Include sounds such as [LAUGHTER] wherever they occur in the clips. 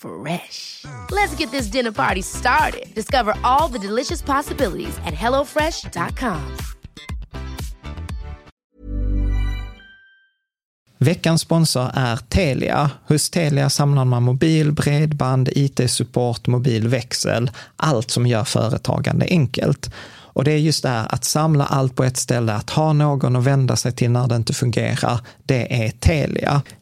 Fresh. Let's get this dinner party started. Discover all the delicious possibilities at hellofresh.com. Veckans sponsor är Telia. Hos Telia samlar man mobil, bredband, IT-support, mobilväxel, allt som gör företagande enkelt. Och det är just det här att samla allt på ett ställe, att ha någon att vända sig till när det inte fungerar, det är Telia.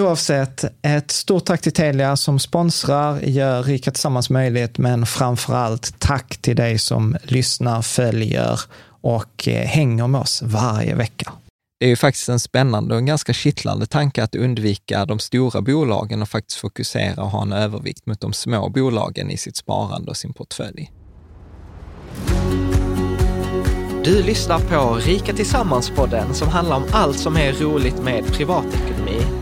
Oavsett, ett stort tack till Telia som sponsrar, gör Rika Tillsammans möjligt, men framför allt tack till dig som lyssnar, följer och eh, hänger med oss varje vecka. Det är ju faktiskt en spännande och en ganska kittlande tanke att undvika de stora bolagen och faktiskt fokusera och ha en övervikt mot de små bolagen i sitt sparande och sin portfölj. Du lyssnar på Rika Tillsammans-podden som handlar om allt som är roligt med privatekonomi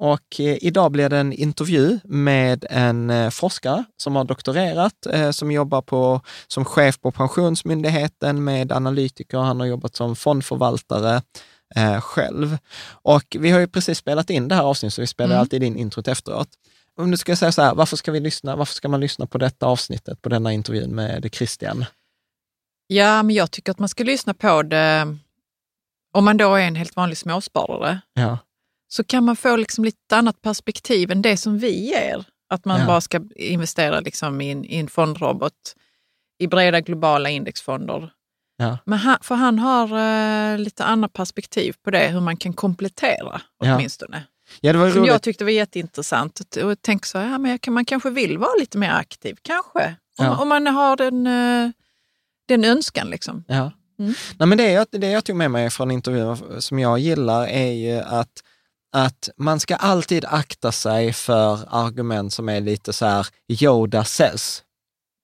och eh, idag blir det en intervju med en eh, forskare som har doktorerat, eh, som jobbar på, som chef på Pensionsmyndigheten med analytiker. Han har jobbat som fondförvaltare själv. Och vi har ju precis spelat in det här avsnittet, så vi spelar mm. alltid in introt efteråt. Om du ska säga så här, varför ska vi lyssna? Varför ska man lyssna på detta avsnittet, på denna intervjun med Christian? Ja, men jag tycker att man ska lyssna på det om man då är en helt vanlig småsparare. Ja så kan man få liksom lite annat perspektiv än det som vi ger. Att man ja. bara ska investera liksom i, en, i en fondrobot i breda globala indexfonder. Ja. Men han, för han har uh, lite annat perspektiv på det, hur man kan komplettera åtminstone. Ja, det var Som jag tyckte var jätteintressant. Och tänk så, ja, men man kanske vill vara lite mer aktiv, kanske. Om, ja. om man har den, uh, den önskan. Liksom. Ja. Mm. Nej, men det, jag, det jag tog med mig från intervjun som jag gillar är ju att att man ska alltid akta sig för argument som är lite så här Yoda says.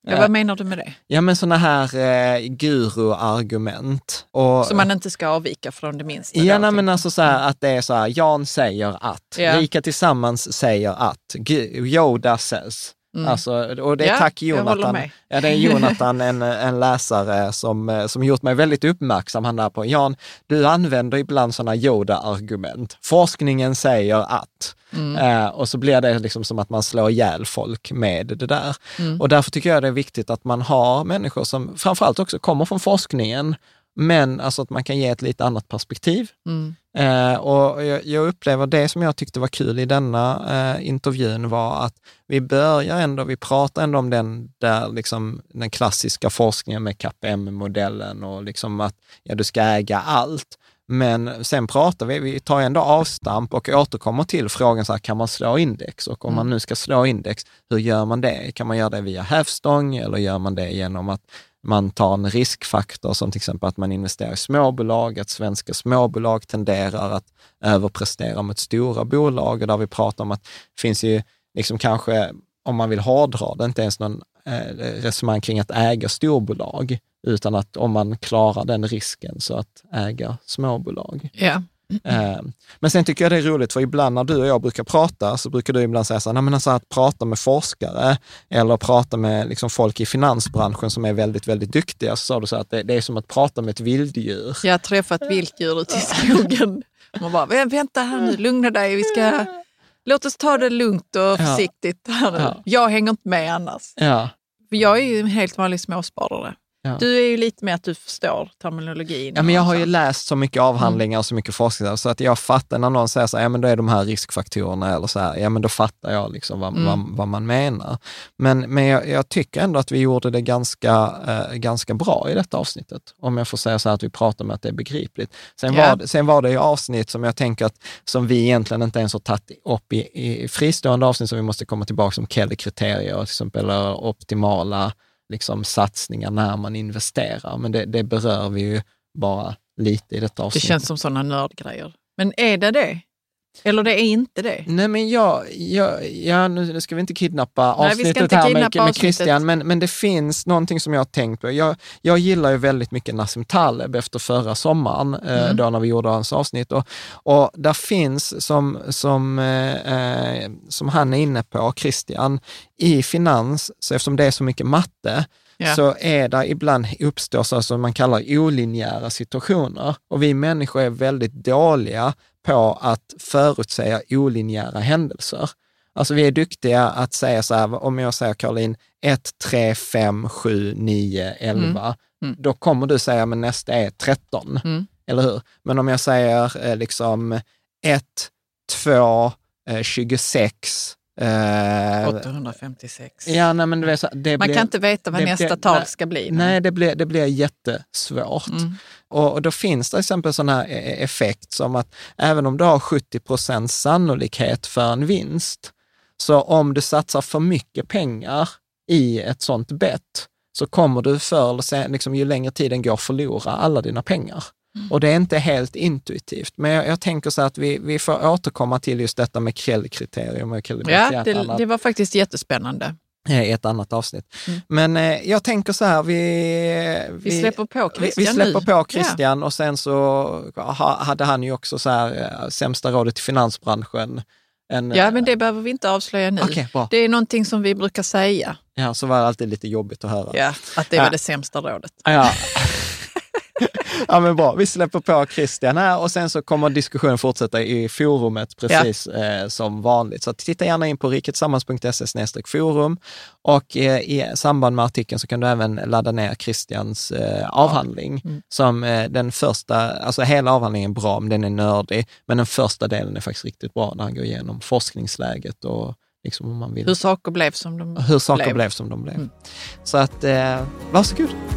Ja, vad menar du med det? Ja, men sådana här eh, guru-argument. Så man inte ska avvika från det minsta? Ja, nej, men alltså så här, att det är så här, Jan säger att, ja. Rika Tillsammans säger att, Yoda says. Mm. Alltså, och det är ja, tack Jonathan. Ja, det är [LAUGHS] Jonathan, en, en läsare som, som gjort mig väldigt uppmärksam. Han där på, Jan, du använder ibland sådana Yoda-argument. Forskningen säger att. Mm. Eh, och så blir det liksom som att man slår ihjäl folk med det där. Mm. Och därför tycker jag det är viktigt att man har människor som framförallt också kommer från forskningen men alltså att man kan ge ett lite annat perspektiv. Mm. Eh, och jag, jag, upplever det som jag tyckte var kul i denna eh, intervjun var att vi börjar ändå, vi pratar ändå om den, där liksom, den klassiska forskningen med KPM-modellen och liksom att ja, du ska äga allt. Men sen pratar vi, vi tar ändå avstamp och återkommer till frågan, så här, kan man slå index? Och om mm. man nu ska slå index, hur gör man det? Kan man göra det via hävstång eller gör man det genom att man tar en riskfaktor som till exempel att man investerar i småbolag, att svenska småbolag tenderar att överprestera mot stora bolag och där vi pratar om att det finns ju liksom kanske, om man vill hårdra det, inte ens någon eh, resonemang kring att äga storbolag, utan att om man klarar den risken så att äga småbolag. Ja. Eh, men sen tycker jag det är roligt, för ibland när du och jag brukar prata, så brukar du ibland säga så här, men alltså att prata med forskare eller prata med liksom folk i finansbranschen som är väldigt, väldigt duktiga, så sa du så att det, det är som att prata med ett vilddjur. Jag har träffat ute i skogen. Man bara, vänta här nu, lugna dig, vi ska, låt oss ta det lugnt och försiktigt. Ja. Jag hänger inte med annars. Ja. Jag är ju en helt vanlig småsparare. Ja. Du är ju lite mer att du förstår terminologin. Ja, men jag har ju läst så mycket avhandlingar och så mycket forskning, så att jag fattar när någon säger så här, ja men då är de här riskfaktorerna eller så här, ja men då fattar jag liksom vad, mm. vad, vad, man menar. Men, men jag, jag, tycker ändå att vi gjorde det ganska, eh, ganska bra i detta avsnittet, om jag får säga så här att vi pratar med att det är begripligt. Sen, ja. var, sen var det ju avsnitt som jag tänker att, som vi egentligen inte ens har tagit upp i, i fristående avsnitt som vi måste komma tillbaka som Kelly-kriterier till exempel, eller optimala liksom, satsningar när man investerar. Men det, det berör vi ju bara lite i detta avsnitt. Det känns som sådana nördgrejer. Men är det det? Eller det är inte det? Nej, men jag, jag, ja, nu ska vi inte kidnappa Nej, avsnittet inte här med, med Christian, men, men det finns någonting som jag har tänkt på. Jag, jag gillar ju väldigt mycket Nassim Taleb efter förra sommaren, eh, mm. då när vi gjorde hans avsnitt. Och, och där finns, som, som, eh, eh, som han är inne på, Christian, i finans, så eftersom det är så mycket matte, Yeah. så är det ibland uppstår så som man kallar olinjära situationer. Och vi människor är väldigt dåliga på att förutsäga olinjära händelser. Alltså vi är duktiga att säga så här, om jag säger Caroline 1, 3, 5, 7, 9, 11, mm. Mm. då kommer du säga, men nästa är 13, mm. eller hur? Men om jag säger eh, liksom 1, 2, 26, Eh, 856. Ja, nej, men det, det Man blir, kan inte veta vad nästa blir, tal ska bli. Nej, det blir, det blir jättesvårt. Mm. Och, och då finns det till exempel sån här e-, effekt som att även om du har 70 procents sannolikhet för en vinst, så om du satsar för mycket pengar i ett sånt bett, så kommer du förr eller sen, liksom, ju längre tiden går, förlora alla dina pengar. Mm. Och det är inte helt intuitivt, men jag, jag tänker så att vi, vi får återkomma till just detta med källkriterium. Och ja, det, det var faktiskt jättespännande i ett annat avsnitt. Mm. Men eh, jag tänker så här, vi, vi, vi släpper på Christian Vi, vi släpper nu. på Christian ja. och sen så ha, hade han ju också så här, eh, sämsta rådet i finansbranschen. En, ja, men det behöver vi inte avslöja nu. Okay, det är någonting som vi brukar säga. Ja, så var det alltid lite jobbigt att höra. Ja, att det var ja. det sämsta rådet. Ja. [LAUGHS] [LAUGHS] ja, men bra. Vi släpper på Christian här och sen så kommer diskussionen fortsätta i forumet precis ja. eh, som vanligt. Så titta gärna in på riketsammans.se forum och eh, i samband med artikeln så kan du även ladda ner Christians eh, avhandling. Mm. Som eh, den första, alltså hela avhandlingen är bra, men den är nördig. Men den första delen är faktiskt riktigt bra när han går igenom forskningsläget och liksom om man vill. Hur saker blev som de Hur saker blev, blev som de blev. Mm. Så att, eh, varsågod.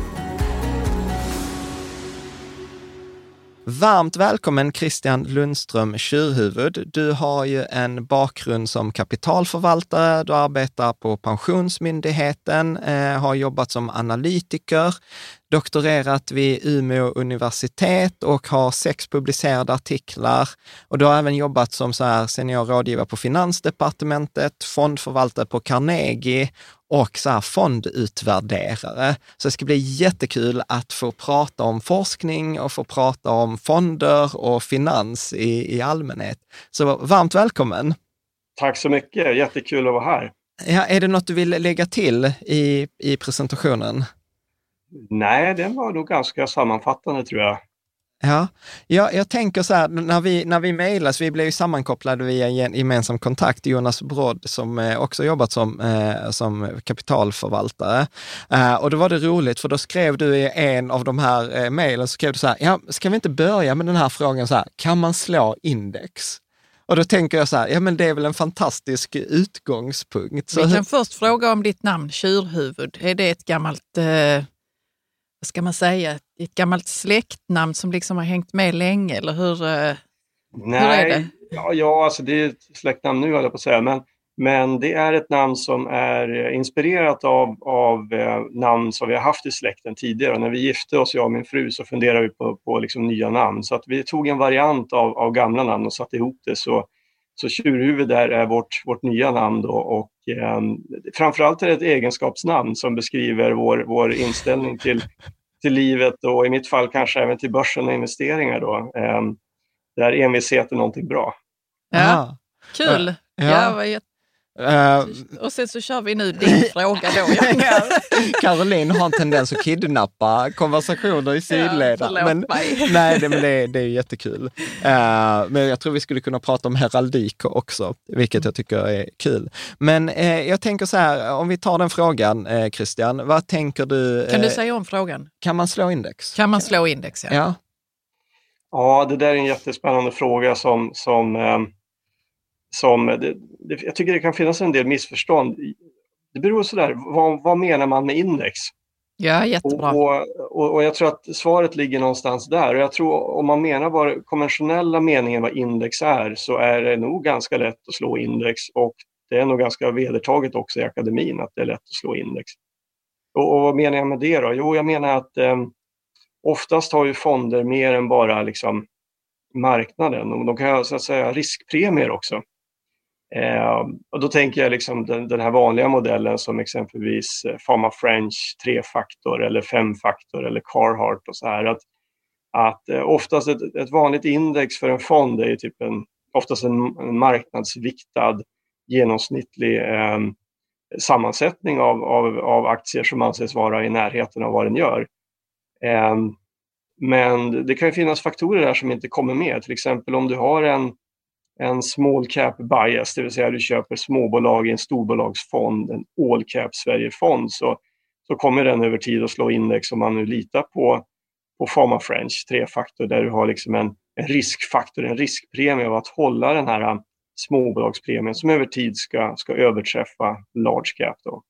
Varmt välkommen Christian Lundström Tjurhuvud. Du har ju en bakgrund som kapitalförvaltare, du arbetar på Pensionsmyndigheten, eh, har jobbat som analytiker, doktorerat vid Umeå universitet och har sex publicerade artiklar. Och du har även jobbat som så här senior rådgivare på Finansdepartementet, fondförvaltare på Carnegie och så här fondutvärderare. Så det ska bli jättekul att få prata om forskning och få prata om fonder och finans i, i allmänhet. Så varmt välkommen! Tack så mycket, jättekul att vara här. Ja, är det något du vill lägga till i, i presentationen? Nej, den var nog ganska sammanfattande tror jag. Ja, ja jag tänker så här, när vi, när vi mejlas, vi blev ju sammankopplade via en gemensam kontakt, Jonas Brodd som eh, också jobbat som, eh, som kapitalförvaltare. Eh, och då var det roligt, för då skrev du i en av de här eh, mejlen, så skrev du så här, ja, ska vi inte börja med den här frågan så här, kan man slå index? Och då tänker jag så här, ja men det är väl en fantastisk utgångspunkt. Så vi kan först fråga om ditt namn, Tjurhuvud. Är det ett gammalt, eh, vad ska man säga, ett gammalt släktnamn som liksom har hängt med länge? Eller hur, eh, Nej, hur är det? Ja, ja, alltså det är ett släktnamn nu höll jag på att säga, men, men det är ett namn som är inspirerat av, av eh, namn som vi har haft i släkten tidigare. När vi gifte oss, jag och min fru, så funderade vi på, på liksom nya namn. Så att vi tog en variant av, av gamla namn och satte ihop det. Så, så Tjurhuvud där är vårt, vårt nya namn då och eh, framförallt är det ett egenskapsnamn som beskriver vår, vår inställning till, till livet och i mitt fall kanske även till börsen och investeringar då. Eh, där envishet är någonting bra. Ja, kul! Ja. Ja, Uh, och sen så kör vi nu din [LAUGHS] fråga då. Caroline har en tendens att kidnappa konversationer i sidleden. Ja, men, [LAUGHS] nej, det, men det, det är jättekul. Uh, men jag tror vi skulle kunna prata om heraldik också, vilket jag tycker är kul. Men uh, jag tänker så här, om vi tar den frågan, Christian, vad tänker du? Kan du säga om frågan? Kan man slå index? Kan man slå index, ja. Ja, ja det där är en jättespännande fråga som, som som det, det, jag tycker det kan finnas en del missförstånd. Det beror sådär, vad, vad menar man med index? Ja, jättebra. Och, och, och, jag tror att svaret ligger någonstans där. Och jag tror om man menar vad konventionella meningen vad index är så är det nog ganska lätt att slå index och det är nog ganska vedertaget också i akademin att det är lätt att slå index. Och, och vad menar jag med det då? Jo, jag menar att eh, oftast har ju fonder mer än bara liksom marknaden och de kan ha så att säga riskpremier också. Eh, och då tänker jag liksom den, den, här vanliga modellen som exempelvis eh, Pharma French, trefaktor eller femfaktor eller Carhartt och så här. Att, att eh, oftast ett, ett, vanligt index för en fond är typ en, oftast en, en marknadsviktad genomsnittlig eh, sammansättning av, av, av, aktier som anses vara i närheten av vad den gör. Eh, men det kan finnas faktorer där som inte kommer med. Till exempel om du har en en small cap bias, det vill säga du köper småbolag i en storbolagsfond, en all cap Sverigefond, så, så kommer den över tid att slå index om man nu litar på, på Pharma French, trefaktor, där du har liksom en, en riskfaktor, en riskpremie av att hålla den här um, småbolagspremien som över tid ska, ska överträffa large cap. Då.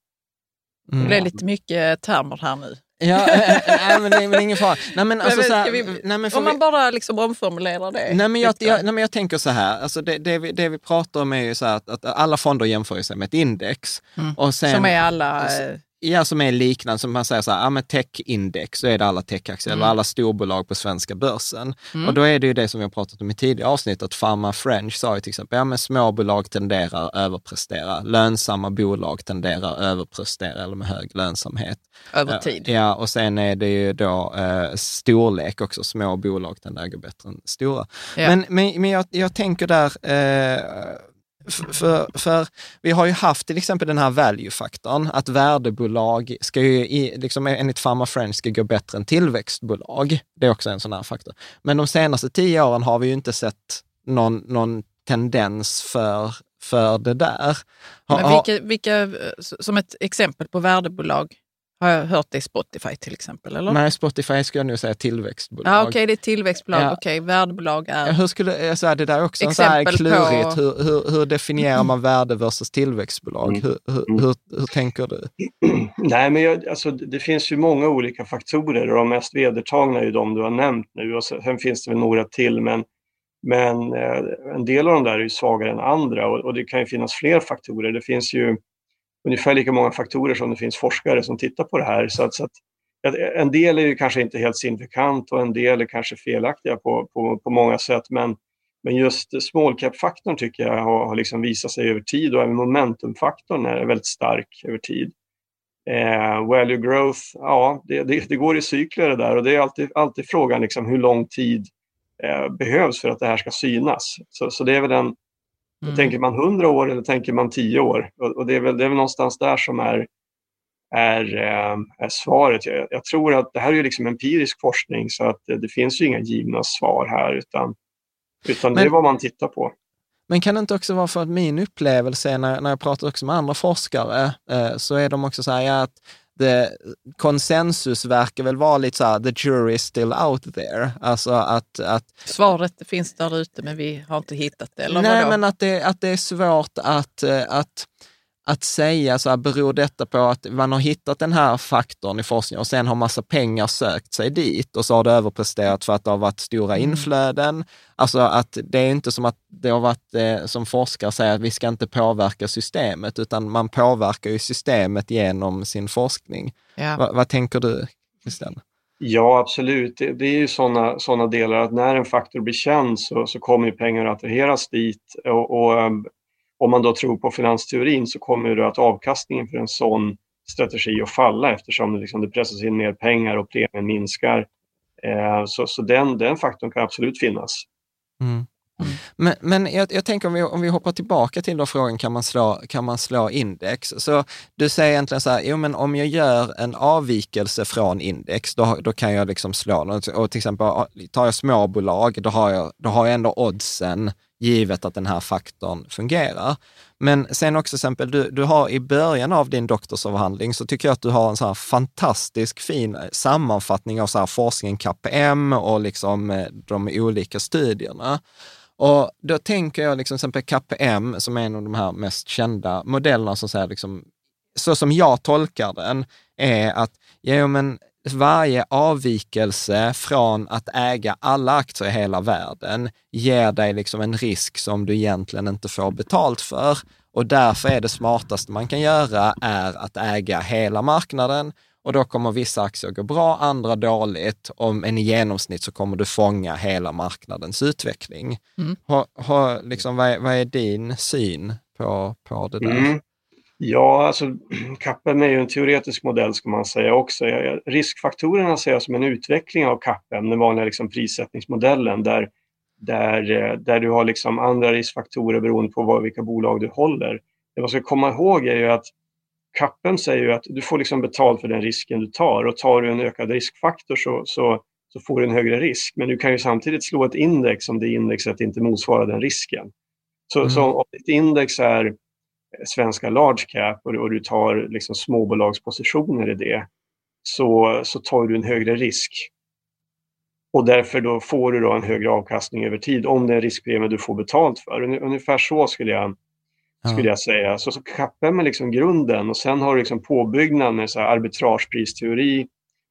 Mm. Det blir lite mycket termer här nu. Ja, äh, äh, men det är ingen fara. Nej, men alltså, så här, vi, nej, men om man vi, bara liksom omformulerar det. Nej, men jag, jag, nej, men jag tänker så här, alltså det, det, vi, det vi pratar om är ju så här att, att alla fonder jämför sig med ett index. Mm. Och sen, Som är alla... Alltså, Ja, som är liknande, som man säger så här, ja men techindex, så är det alla techaktier, mm. eller alla storbolag på svenska börsen. Mm. Och då är det ju det som vi har pratat om i tidigare avsnitt, att Pharma French sa ju till exempel, ja men småbolag tenderar att överprestera, lönsamma bolag tenderar att överprestera eller med hög lönsamhet. Över tid. Ja, och sen är det ju då eh, storlek också, små bolag tenderar att gå bättre än stora. Ja. Men, men, men jag, jag tänker där, eh, för, för, vi har ju haft till exempel den här value-faktorn, att värdebolag ska ju, liksom enligt Pharma Friends, ska gå bättre än tillväxtbolag. Det är också en sån här faktor. Men de senaste tio åren har vi ju inte sett någon, någon tendens för, för det där. Men vilka, vilka, som ett exempel på värdebolag, har jag hört det i Spotify till exempel? Eller? Nej, Spotify skulle jag nu säga tillväxtbolag. Ja, Okej, okay, det är tillväxtbolag. Ja. Okej, okay, värdebolag är... Ja, hur skulle, så här, det där är också så här klurigt. På... Hur, hur, hur, definierar man värde versus tillväxtbolag? Mm. Hur, hur, mm. hur, hur, tänker du? [CLEARS THROAT] Nej, men jag, alltså, det finns ju många olika faktorer och de mest vedertagna är ju de du har nämnt nu. Och sen finns det väl några till, men men eh, en del av de där är ju svagare än andra och, och det kan ju finnas fler faktorer. Det finns ju ungefär lika många faktorer som det finns forskare som tittar på det här. Så att, så att en del är ju kanske inte helt signifikant och en del är kanske felaktiga på, på, på många sätt. Men, men just small cap-faktorn tycker jag har, har liksom visat sig över tid och även momentumfaktorn är väldigt stark över tid. Eh, value growth, ja, det, det, det, går i cykler det där och det är alltid, alltid frågan liksom hur lång tid eh, behövs för att det här ska synas. Så, så det är väl en, Mm. Tänker man 100 år eller tänker man 10 år? Och, och det, är väl, det är väl någonstans där som är, är, eh, är svaret. Jag, jag, tror att det här är liksom empirisk forskning så att det, finns ju inga givna svar här utan, utan Men... det är vad man tittar på. Men kan det inte också vara för att min upplevelse när, när jag pratar också med andra forskare, eh, så är de också så här, ja, att konsensus verkar väl vara lite så här, the jury is still out there. Alltså att, att Svaret finns där ute men vi har inte hittat det, eller Nej, vadå? men att det, att det är svårt att, eh, att att säga så här, beror detta på att man har hittat den här faktorn i forskningen och sen har massa pengar sökt sig dit och så har det överpresterat för att det har varit stora mm. inflöden. Alltså att det är inte som att det har varit, eh, som forskare säger, att vi ska inte påverka systemet, utan man påverkar ju systemet genom sin forskning. Ja. Va, vad tänker du, Christian? Ja, absolut. Det, det är ju sådana såna delar att när en faktor blir känd så, så kommer pengar att attraheras dit och, och ehm, om man då tror på finansteorin så kommer det att avkastningen för en sån strategi att falla eftersom det, liksom, det pressas in mer pengar och premien minskar. Eh, så så den, den faktorn kan absolut finnas. Mm. Mm. Men, men jag, jag, tänker om vi, om vi hoppar tillbaka till då frågan, kan man, slå, kan man slå index? Så du säger egentligen så här, jo men om jag gör en avvikelse från index, då, då kan jag liksom slå Och till exempel tar jag småbolag, då har jag, då har jag ändå oddsen givet att den här faktorn fungerar. Men sen också exempel, du, du har i början av din doktorsavhandling så tycker jag att du har en så här fantastisk fin eh, sammanfattning av så här forskningen KPM och liksom eh, de olika studierna. Och då tänker jag liksom, exempel KPM, som är en av de här mest kända modellerna, som säger liksom, så som jag tolkar den, är att ja, men varje avvikelse från att äga alla aktier i hela världen ger dig liksom en risk som du egentligen inte får betalt för. Och därför är det smartaste man kan göra är att äga hela marknaden och då kommer vissa aktier gå bra, andra dåligt. Om en i genomsnitt så kommer du fånga hela marknadens utveckling. Mm. Ha, ha, liksom, vad, är, vad är din syn på, på det där? Mm. Ja, alltså [CLEARS THROAT] CAPM är ju en teoretisk modell ska man säga också. Riskfaktorerna ser jag som en utveckling av CAPM, den vanliga liksom prissättningsmodellen där, där, eh, där du har liksom andra riskfaktorer beroende på vad, vilka bolag du håller. Det man ska komma ihåg är ju att CAPM säger ju att du får liksom betalt för den risken du tar och tar du en ökad riskfaktor så, så, så får du en högre risk. Men du kan ju samtidigt slå ett index om det indexet inte motsvarar den risken. Så, mm. så om ditt index är svenska large cap och, och du tar liksom småbolagspositioner i det så, så tar du en högre risk. Och därför då får du då en högre avkastning över tid om det är riskpremie du får betalt för. Ungefär så skulle jag, skulle jag säga. Så, så kappar man liksom grunden och sen har du liksom påbyggnad med så här arbitragepristeori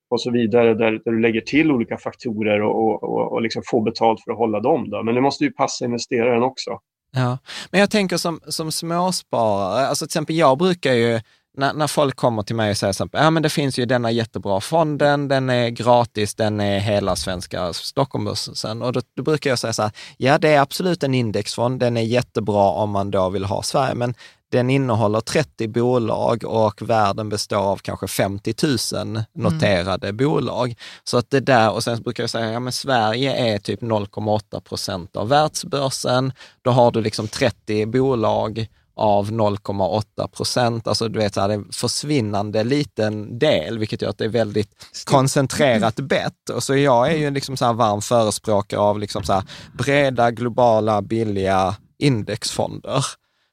och så vidare där, där, du lägger till olika faktorer och, och, och, och liksom får betalt för att hålla dem. Då. Men det måste ju passa investeraren också. Ja, men jag tänker som, som småsparare, alltså till exempel jag brukar ju, när, när folk kommer till mig och säger att ja, det finns ju denna jättebra fonden, den är gratis, den är hela svenska Stockholmbörsen. Och då, då, brukar jag säga så här, ja det är absolut en indexfond, den är jättebra om man då vill ha Sverige, men den innehåller 30 bolag och världen består av kanske 50 000 noterade mm. bolag. Så att det där, och sen brukar jag säga, ja men Sverige är typ 0,8 procent av världsbörsen. Då har du liksom 30 bolag av 0,8 procent. Alltså du vet, så här, det är en försvinnande liten del, vilket gör att det är väldigt koncentrerat [LAUGHS] bett. Och så jag är ju liksom så här varm förespråkare av liksom så breda, globala, billiga indexfonder.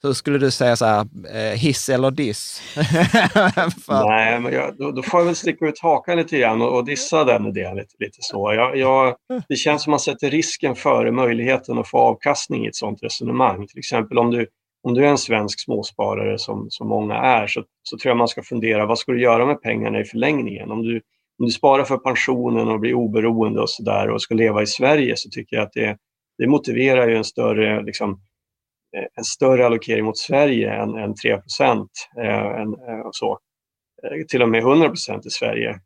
Hur skulle du säga så här, eh, hiss eller diss? [LAUGHS] Nej, men jag, då, då, får jag väl sticka ut hakan lite grann och, och dissa den idén lite, lite så. Jag, jag, det känns som att man sätter risken före möjligheten att få avkastning i ett sådant resonemang. Till exempel om du, om du är en svensk småsparare som, som många är så, så tror jag man ska fundera, vad ska du göra med pengarna i förlängningen? Om du, om du sparar för pensionen och blir oberoende och sådär och ska leva i Sverige så tycker jag att det, det motiverar ju en större liksom, en större allokering mot Sverige än, än 3 procent. Eh, eh, så. Till och med 100 procent i Sverige.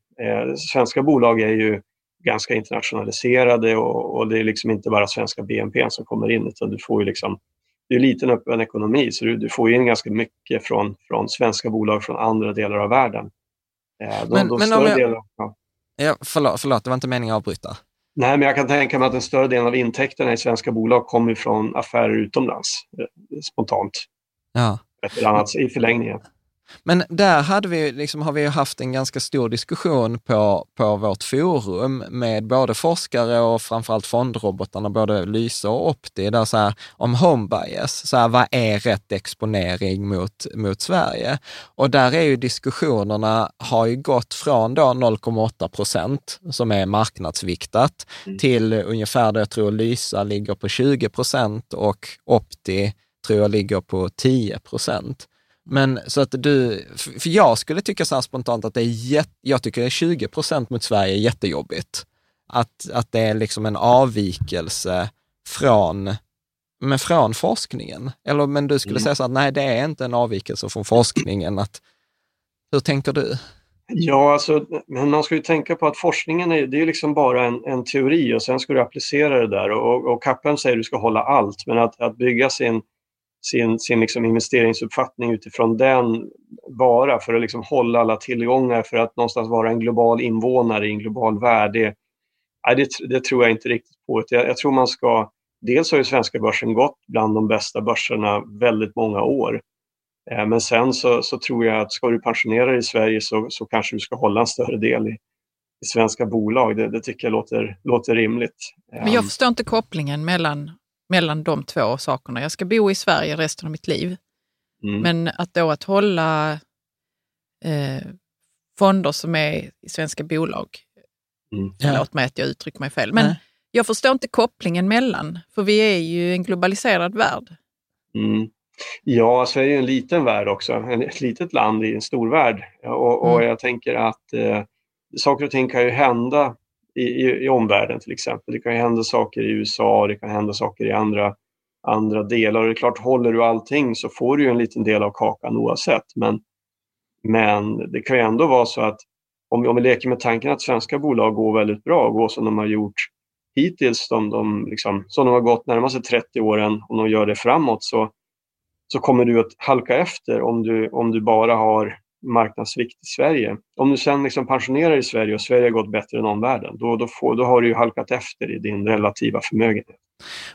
Svenska bolag är ju ganska internationaliserade och, och, det är liksom inte bara svenska BNP som kommer in utan du får ju liksom det är en liten öppen ekonomi så du, du, får in ganska mycket från, från svenska bolag från andra delar av världen. De, men, de men om jag, delar, ja. ja, förlåt, förlåt, det var inte meningen att avbryta. Nej, men jag kan tänka mig att en större del av intäkterna i svenska bolag kommer från affärer utomlands, eh, spontant. Ja. Ett eller annat i förlängningen. Men där hade vi, liksom, har vi haft en ganska stor diskussion på, på vårt forum med både forskare och framförallt fondrobotarna, både Lyse och Opti, där så här, om home bias, så här, vad är rätt exponering mot, mot Sverige? Och där är ju diskussionerna, har ju gått från då 0,8 procent, som är marknadsviktat, mm. till ungefär, där jag tror Lysa ligger på 20 procent och Opti tror jag ligger på 10 procent. Men så att du, för jag skulle tycka så här spontant att det är jätte, jag tycker det är 20 procent mot Sverige är jättejobbigt. Att, att det är liksom en avvikelse från, men från forskningen. Eller, men du skulle mm. säga så att nej, det är inte en avvikelse från forskningen. Att, hur tänker du? Ja, alltså, men man ska ju tänka på att forskningen är, det är liksom bara en, en teori och sen ska du applicera det där. Och, och Kappen säger att du ska hålla allt, men att, att bygga sin sin, sin liksom investeringsuppfattning utifrån den bara för att liksom hålla alla tillgångar för att någonstans vara en global invånare i en global värld. Det, det, det tror jag inte riktigt på. Jag, jag tror man ska, dels har ju svenska börsen gått bland de bästa börserna väldigt många år. Eh, men sen så, så, tror jag att ska du pensionera dig i Sverige så, så kanske du ska hålla en större del i, i svenska bolag. Det, det tycker jag låter, låter rimligt. Men jag förstår inte kopplingen mellan mellan de två sakerna. Jag ska bo i Sverige resten av mitt liv. Mm. Men att då att hålla eh, fonder som är i svenska bolag, mm. förlåt mig att jag uttrycker mig fel, men Nej. jag förstår inte kopplingen mellan, för vi är ju en globaliserad värld. Mm. Ja, Sverige är en liten värld också, ett litet land i en stor värld. Och, och mm. jag tänker att eh, saker och ting kan ju hända i, i, i omvärlden till exempel. Det kan hända saker i USA, det kan hända saker i andra, andra delar. Och det är klart, håller du allting så får du en liten del av kakan oavsett. Men, men det kan ju ändå vara så att om vi, om vi leker med tanken att svenska bolag går väldigt bra och går som de har gjort hittills, de, de liksom, som de har gått närmaste 30 åren, om de gör det framåt så, så kommer du att halka efter om du, om du bara har marknadsvikt i Sverige. Om du sen liksom pensionerar i Sverige och Sverige har gått bättre än omvärlden, då, då, får, då har du ju halkat efter i din relativa förmögenhet.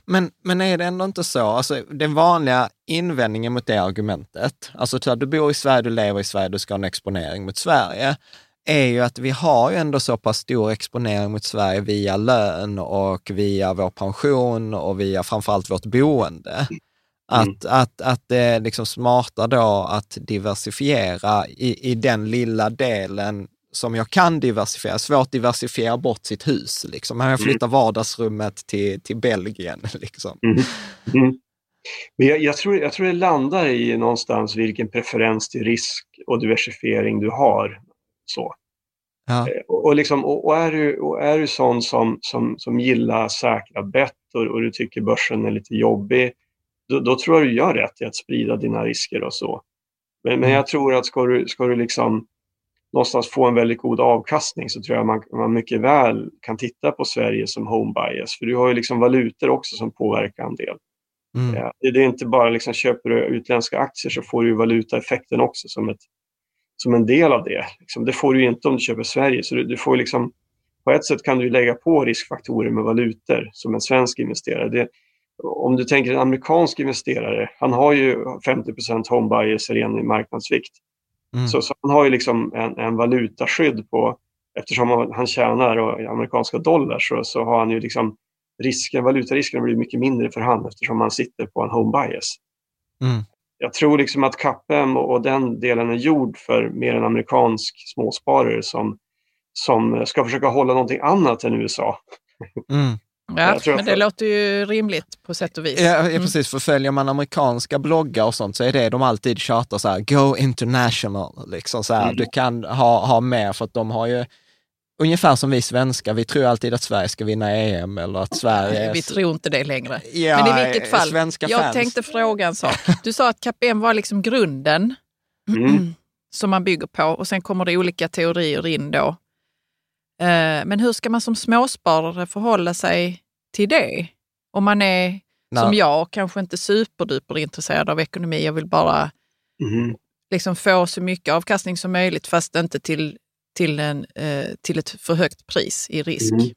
Men, men är det ändå inte så, alltså den vanliga invändningen mot det argumentet, alltså att du bor i Sverige, du lever i Sverige, du ska ha en exponering mot Sverige, är ju att vi har ju ändå så pass stor exponering mot Sverige via lön och via vår pension och via framförallt vårt boende. Att, mm. att, att det är liksom smarta då att diversifiera i, i den lilla delen som jag kan diversifiera. Svårt att diversifiera bort sitt hus. Liksom. Jag mm. flyttar vardagsrummet till, till Belgien. [LAUGHS] Liksom. Mm. Mm. Men jag, jag, tror, jag tror det landar i någonstans vilken preferens till risk och diversifiering du har. Så. Ja. Eh, och, och, liksom, och, och, är du, och är du sån som, som, som gillar säkra bett och, och du tycker börsen är lite jobbig, då, då, tror jag du gör rätt i att sprida dina risker och så. Men, men mm. jag tror att ska du, ska du liksom någonstans få en väldigt god avkastning så tror jag man, man mycket väl kan titta på Sverige som home bias. För du har ju liksom valutor också som påverkar en del. Mm. Ja, det, är inte bara liksom köper du utländska aktier så får du valutaeffekten också som, ett, som en del av det. Liksom, det får du inte om du köper Sverige. Så du, du får liksom, på ett sätt kan du lägga på riskfaktorer med valutor som en svensk investerare. Det, om du tänker en amerikansk investerare, han har ju 50 home bias ren marknadsvikt. Mm. Så, så, han har ju liksom en, en valutaskydd på, eftersom han tjänar och, amerikanska dollar så, så har han ju liksom risken, valutarisken blir mycket mindre för han eftersom han sitter på en home bias. Mm. Jag tror liksom att CAPM och den delen är gjord för mer en amerikansk småsparare som, som ska försöka hålla någonting annat än USA. Mm. Ja, men det låter ju rimligt på sätt och vis. Ja, mm. precis. För följer man amerikanska bloggar och sånt så är det de alltid tjatar så här, go international. Liksom så här, mm. Du kan ha, ha med för att de har ju, ungefär som vi svenskar, vi tror alltid att Sverige ska vinna EM eller att Sverige... Vi tror inte det längre. Ja, Men i vilket fall, jag fans. tänkte fråga en sak. Du sa att KPM var liksom grunden mm. som man bygger på och sen kommer det olika teorier in då. Eh, men hur ska man som småsparare förhålla sig till det? Om man är Nej. som jag, kanske inte superduper intresserad av ekonomi. Jag vill bara mm. liksom få så mycket avkastning som möjligt fast inte till, till, en, eh, till ett för högt pris i risk. Mm.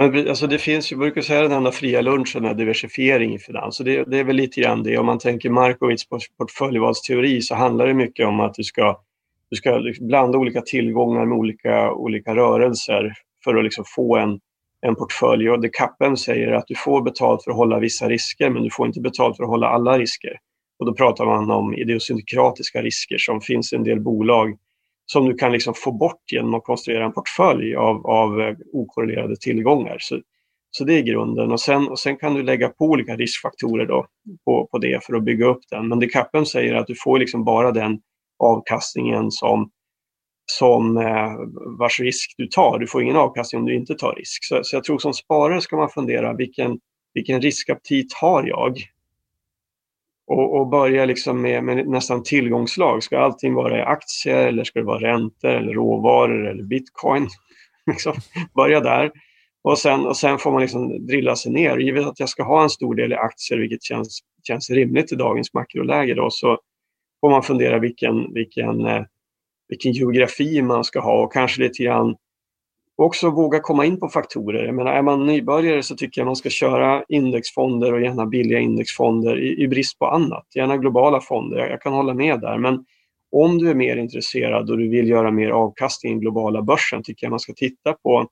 Alltså det finns ju, jag brukar säga den enda fria lunchen är diversifiering i finans. Så det, det, är väl lite grann det. Om man tänker Markowitz portföljvalsteori så handlar det mycket om att du ska, du ska liksom blanda olika tillgångar med olika, olika rörelser för att liksom få en, en portfölj. Och det kappen säger att du får betalt för att hålla vissa risker men du får inte betalt för att hålla alla risker. Och då pratar man om idiosynkratiska risker som finns i en del bolag som du kan liksom få bort genom att konstruera en portfölj av, av eh, okorrelerade tillgångar. Så, så det är grunden och sen, och sen kan du lägga på olika riskfaktorer då på, på det för att bygga upp den. Men det kappen säger att du får liksom bara den avkastningen som, som eh, vars risk du tar. Du får ingen avkastning om du inte tar risk. Så, så jag tror som sparare ska man fundera vilken, vilken riskaptit har jag? och, och börja liksom med, med, nästan tillgångslag. Ska allting vara i aktier eller ska det vara räntor eller råvaror eller bitcoin? [LAUGHS] liksom, börja där. Och sen, och sen får man liksom drilla sig ner. Givet att jag ska ha en stor del i aktier, vilket känns, känns rimligt i dagens makroläge, då, så får man fundera vilken, vilken, eh, vilken geografi man ska ha och kanske lite grann också våga komma in på faktorer. Jag menar, är man nybörjare så tycker jag man ska köra indexfonder och gärna billiga indexfonder i, i brist på annat. Gärna globala fonder, jag, jag, kan hålla med där. Men om du är mer intresserad och du vill göra mer avkastning i den globala börsen tycker jag man ska titta på,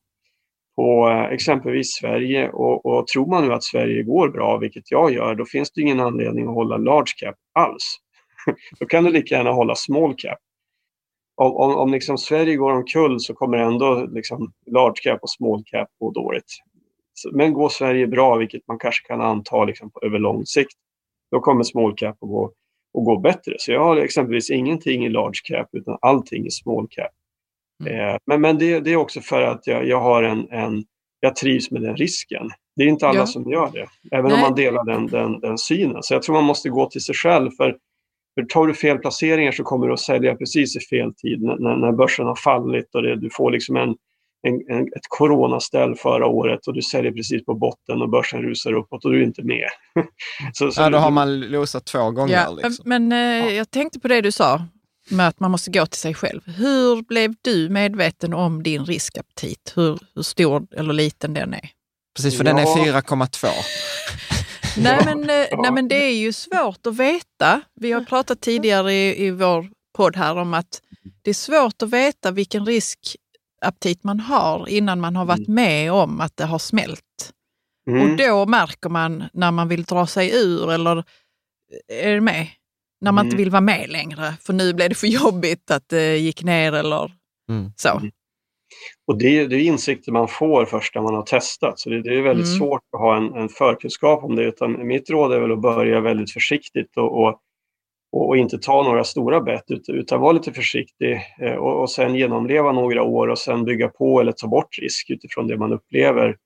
på eh, exempelvis Sverige. Och, och tror man nu att Sverige går bra, vilket jag gör, då finns det ingen anledning att hålla large cap alls. [LAUGHS] då kan du lika gärna hålla small cap om, om, om liksom Sverige går omkull så kommer ändå liksom large cap och small cap gå dåligt. Men går Sverige bra, vilket man kanske kan anta liksom över lång sikt, då kommer small cap att gå, att gå bättre. Så jag har exempelvis ingenting i large cap utan allting i small cap. Mm. Eh, men men det, det, är också för att jag, jag har en, en, jag trivs med den risken. Det är inte alla ja. som gör det, även Nej. om man delar den, den, den synen. Så jag tror man måste gå till sig själv. för för tar du fel placeringar så kommer du att sälja precis i fel tid när, när börsen har fallit och det, du får liksom en, en, en, ett coronaställ förra året och du säljer precis på botten och börsen rusar uppåt och du är inte med. [LAUGHS] så, så ja, då har man losat två gånger. Ja, liksom. Men eh, ja. jag tänkte på det du sa med att man måste gå till sig själv. Hur blev du medveten om din riskaptit? Hur, hur stor eller liten den är? Precis, för ja. den är 4,2. [LAUGHS] [LAUGHS] Nej men, eh, nej men det är ju svårt att veta. Vi har pratat tidigare i, i vår podd här om att det är svårt att veta vilken riskaptit man har innan man har varit mm. med om att det har smält. Mm. Och då märker man när man vill dra sig ur eller är det med? När man mm. inte vill vara med längre för nu blev det för jobbigt att det gick ner eller mm. så. Och det, det är insikter man får först när man har testat, så det, det är väldigt mm. svårt att ha en, en förkunskap om det. Utan mitt råd är väl att börja väldigt försiktigt och, och, och inte ta några stora bett, utan vara lite försiktig eh, och, och sen genomleva några år och sen bygga på eller ta bort risk utifrån det man upplever.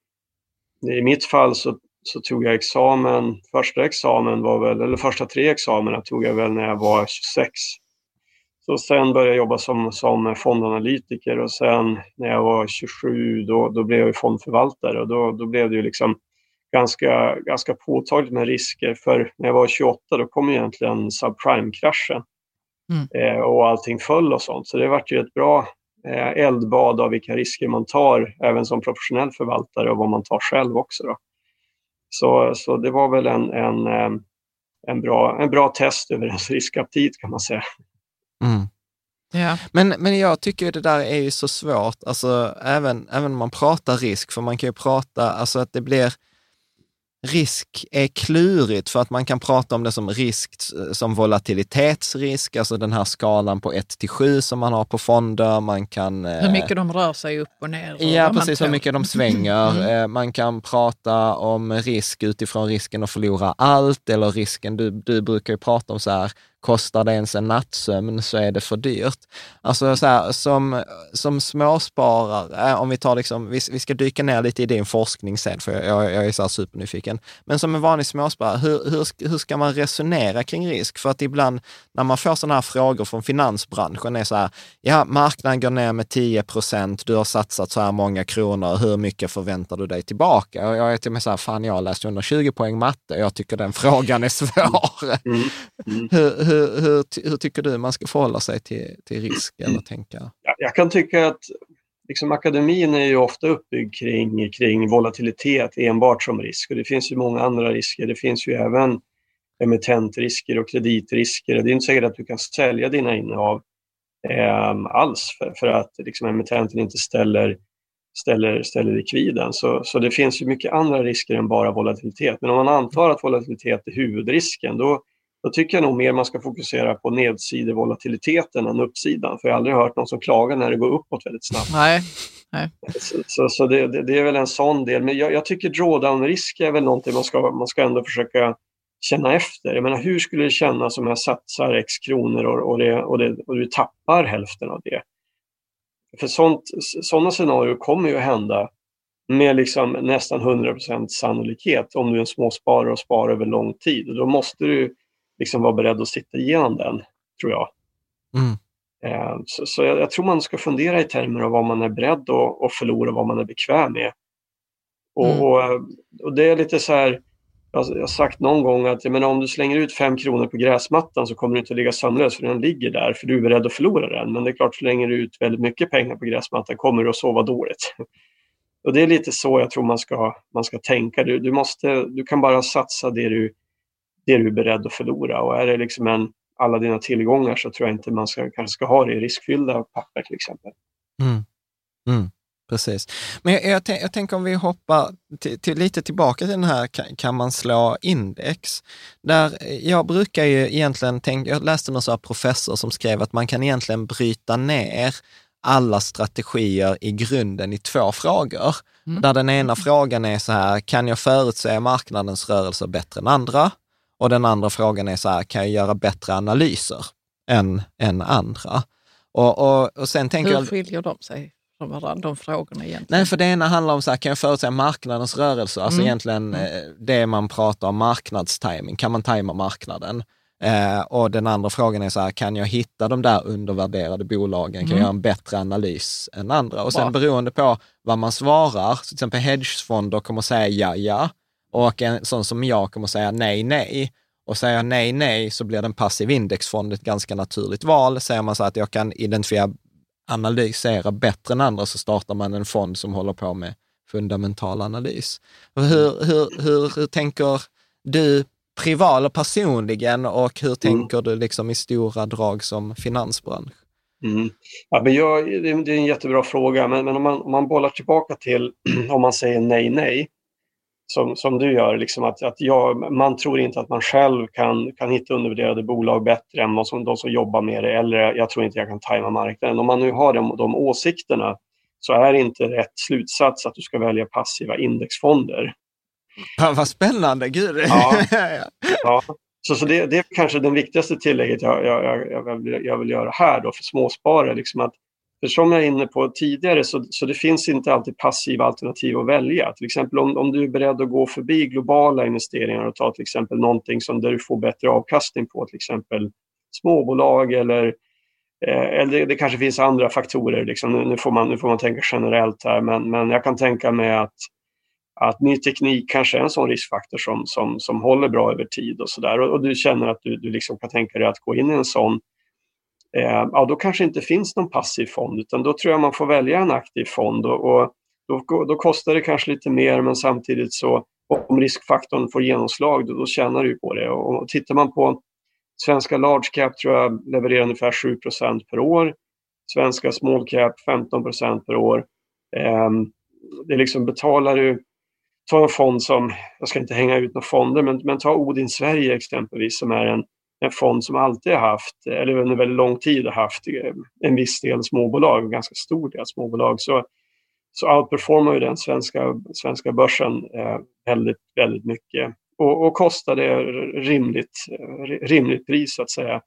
I mitt fall så, så tog jag examen, första examen var väl, eller första tre examina tog jag väl när jag var 26. Så sen började jag jobba som, som fondanalytiker och sen när jag var 27 då, då blev jag fondförvaltare och då, då blev det ju liksom ganska, ganska påtagligt med risker för när jag var 28 då kom egentligen subprime-kraschen mm. eh, och allting föll och sånt. Så det vart ju ett bra eh, eldbad av vilka risker man tar även som professionell förvaltare och vad man tar själv också. Då. Så, så det var väl en, en, eh, en, bra, en bra test över ens riskaptit kan man säga. Mm. Ja. Men, men jag tycker det där är ju så svårt, alltså även, även om man pratar risk, för man kan ju prata, alltså att det blir, risk är klurigt för att man kan prata om det som risk som volatilitetsrisk, alltså den här skalan på 1 till 7 som man har på fonder. Man kan, hur eh, mycket de rör sig upp och ner. Och ja, precis, hur mycket de svänger. Mm. Eh, man kan prata om risk utifrån risken att förlora allt eller risken, du, du brukar ju prata om så här, Kostar det ens en nattsömn så är det för dyrt. Alltså så här, som, som småsparare, om vi tar liksom, vi, vi ska dyka ner lite i din forskning sen, för jag, jag är så här supernyfiken. Men som en vanlig småsparare, hur, hur, hur ska man resonera kring risk? För att ibland när man får sådana här frågor från finansbranschen är så här, ja, marknaden går ner med 10 procent, du har satsat så här många kronor, hur mycket förväntar du dig tillbaka? Och jag är till och med så här, fan jag har läst 120 poäng matte, jag tycker den [LAUGHS] frågan är svår. Mm. Mm. hur, hur, hur, hur, tycker du man ska förhålla sig till, till risk eller tänka? Jag kan tycka att liksom akademin är ju ofta uppbyggd kring, kring volatilitet enbart som risk och det finns ju många andra risker. Det finns ju även emittentrisker och kreditrisker. Det är inte säkert att du kan sälja dina innehav eh, alls för, för att liksom, emittenten inte ställer, ställer, ställer likviden. Så, så det finns ju mycket andra risker än bara volatilitet. Men om man antar att volatilitet är huvudrisken då, då tycker jag nog mer man ska fokusera på nedsidevolatiliteten än uppsidan. För jag har aldrig hört någon som klagar när det går uppåt väldigt snabbt. Nej. Nej. Så, så, så det, det, det, är väl en sån del. Men jag, jag tycker drawdown-risk är väl någonting man ska, man ska ändå försöka känna efter. Jag menar, hur skulle det kännas om jag satsar x kronor och, och, det, och, det, och du tappar hälften av det? För sånt, sådana scenarier kommer ju att hända med liksom nästan 100% sannolikhet om du är en småsparare och sparar över lång tid. Och då måste du liksom vara beredd att sitta igenom den, tror jag. Mm. Eh, så, så jag, jag, tror man ska fundera i termer av vad man är beredd att, att förlora och vad man är bekväm med. Och, mm. och, och, det är lite så här, jag har sagt någon gång att jag menar, om du slänger ut fem kronor på gräsmattan så kommer du inte ligga sömnlös för den ligger där för du är beredd att förlora den. Men det är klart, slänger du ut väldigt mycket pengar på gräsmattan kommer du att sova dåligt. [LAUGHS] Och Det är lite så jag tror man ska, man ska tänka. Du, du, måste, du kan bara satsa det du, det du är beredd att förlora. Och är det liksom en, alla dina tillgångar så tror jag inte man ska, kanske ska ha det i riskfyllda papper till exempel. Mm. Mm. Precis. Men jag, jag, jag, tänker om vi hoppar till, till, lite tillbaka till den här kan, kan, man slå index? Där jag brukar ju egentligen tänka, jag läste någon professor som skrev att man kan egentligen bryta ner alla strategier i grunden i två frågor. Mm. Där den ena frågan är så här, kan jag förutse marknadens rörelser bättre än andra? Och den andra frågan är så här, kan jag göra bättre analyser än, än andra? Och, och, och sen tänker Hur jag, skiljer de sig? från varandra, de frågorna egentligen? Nej, för det ena handlar om, så här, kan jag förutsäga marknadens rörelse? Alltså mm. egentligen mm. Eh, det man pratar om, marknadstiming. Kan man tajma marknaden? Eh, och den andra frågan är så här, kan jag hitta de där undervärderade bolagen? Kan mm. jag göra en bättre analys än andra? Och sen Bra. beroende på vad man svarar, så till exempel hedgefonder kommer säga ja, ja. Och en sån som jag kommer säga nej, nej. Och säger jag nej, nej, så blir den passiv indexfond ett ganska naturligt val. Säger man så att jag kan identifiera analysera bättre än andra så startar man en fond som håller på med fundamental analys. Hur, hur, hur, hur tänker du privat eller personligen och hur mm. tänker du liksom i stora drag som finansbransch? Mm. Ja, men jag, det, är en jättebra fråga, men, men om, man, om man bollar tillbaka till [CLEARS THROAT] om man säger nej, nej, som, som du gör, liksom att, att jag, man tror inte att man själv kan, kan hitta undervärderade bolag bättre än som, de som jobbar med det, eller jag tror inte jag kan tajma marknaden. Om man nu har de, de åsikterna så är inte rätt slutsats att du ska välja passiva indexfonder. Ja, vad spännande, gud! Ja, [LAUGHS] ja. Så, så det, det, är kanske det viktigaste tillägget jag, jag, jag, vill, jag vill göra här då för småsparare. Liksom att för som jag är inne på tidigare så, så det finns inte alltid passiva alternativ att välja. Till exempel om, om du är beredd att gå förbi globala investeringar och ta till exempel någonting som där du får bättre avkastning på, till exempel småbolag eller, eh, eller det, kanske finns andra faktorer. Liksom. Nu, nu, får man, nu får man tänka generellt här men, men jag kan tänka mig att, att ny teknik kanske är en sån riskfaktor som, som, som håller bra över tid och sådär och, och, du känner att du, du liksom kan tänka dig att gå in i en sån Eh, ja, då kanske inte finns någon passiv fond utan då tror jag man får välja en aktiv fond och, och då, då, kostar det kanske lite mer men samtidigt så om riskfaktorn får genomslag då, då tjänar du på det. Och, och tittar man på svenska large cap tror jag levererar ungefär 7% per år. Svenska small cap 15% per år. Eh, det liksom betalar du ta en fond som, jag ska inte hänga ut några fonder, men, men ta Odin Sverige exempelvis som är en en fond som alltid har haft, eller under väldigt lång tid har haft eh, en viss del småbolag, en ganska stor del småbolag, så, så outperformar ju den svenska, svenska börsen eh, väldigt, väldigt mycket och, och det rimligt, eh, rimligt pris så att säga.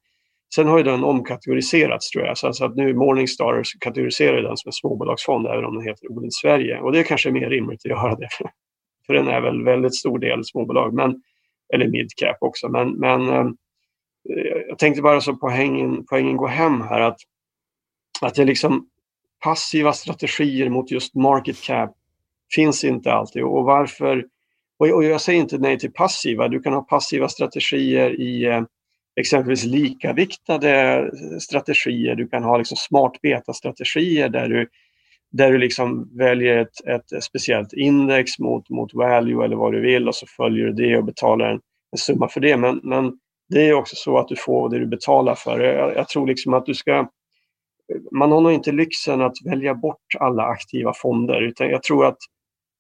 Sen har ju den omkategoriserats tror jag, så alltså att nu Morningstar kategoriserar den som en småbolagsfond även om den heter Odin Sverige och det är kanske mer rimligt att göra det. För den är väl väldigt stor del småbolag, men, eller midcap också. Men, men eh, Eh, jag tänkte bara så poängen, poängen går hem här att, att det liksom passiva strategier mot just market cap finns inte alltid. Och varför? Och jag säger inte nej till passiva. Du kan ha passiva strategier i eh, exempelvis likaviktade strategier. Du kan ha liksom smart beta-strategier där du, där du liksom väljer ett, ett speciellt index mot, mot value eller vad du vill och så följer du det och betalar en, en summa för det. Men, men det är också så att du får det du betalar för. Jag, jag tror liksom att du ska man har nog inte lyxen att välja bort alla aktiva fonder utan jag tror att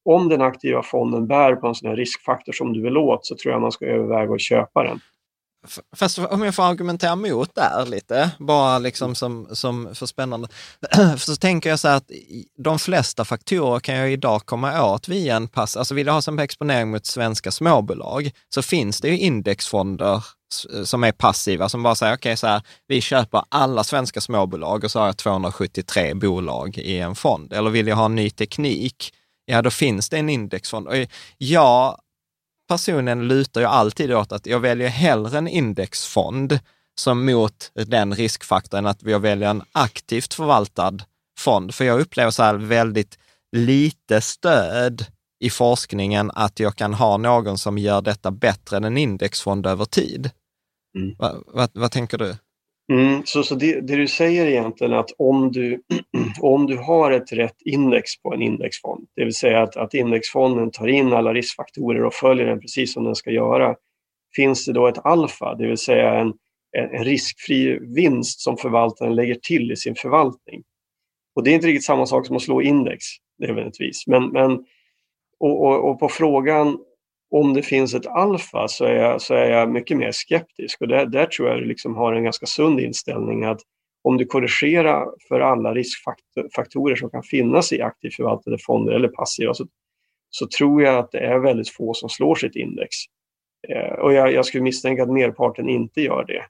om den aktiva fonden bär på en sån här riskfaktor som du vill åt så tror jag man ska överväga att köpa den. Fast om jag får argumentera mot där lite, bara liksom som, som för spännande. [CLEARS THROAT] Så tänker jag så här att de flesta faktorer kan jag idag komma åt via en pass. Alltså vill jag ha som exponering mot svenska småbolag så finns det ju indexfonder som är passiva som bara säger, okej okay, så här, vi köper alla svenska småbolag och så har jag 273 bolag i en fond. Eller vill jag ha ny teknik? Ja, då finns det en indexfond. Och jag personen lutar ju alltid åt att jag väljer hellre en indexfond som mot den riskfaktorn att jag väljer en aktivt förvaltad fond. För jag upplever så här väldigt lite stöd i forskningen att jag kan ha någon som gör detta bättre än en indexfond över tid. Mm. Va, va, vad tänker du? Mm, så så det, det, du säger egentligen är att om du, [CLEARS THROAT] om du har ett rätt index på en indexfond, det vill säga att, att indexfonden tar in alla riskfaktorer och följer den precis som den ska göra, finns det då ett alfa, det vill säga en, en riskfri vinst som förvaltaren lägger till i sin förvaltning. Och det är inte riktigt samma sak som att slå index, nödvändigtvis. Men, men, och, och, och på frågan om det finns ett alfa så är jag, så är jag mycket mer skeptisk och där, där tror jag du liksom har en ganska sund inställning att om du korrigerar för alla riskfaktorer som kan finnas i aktivt förvaltade fonder eller passiva så, så tror jag att det är väldigt få som slår sitt index. Eh, och jag, jag skulle misstänka att merparten inte gör det.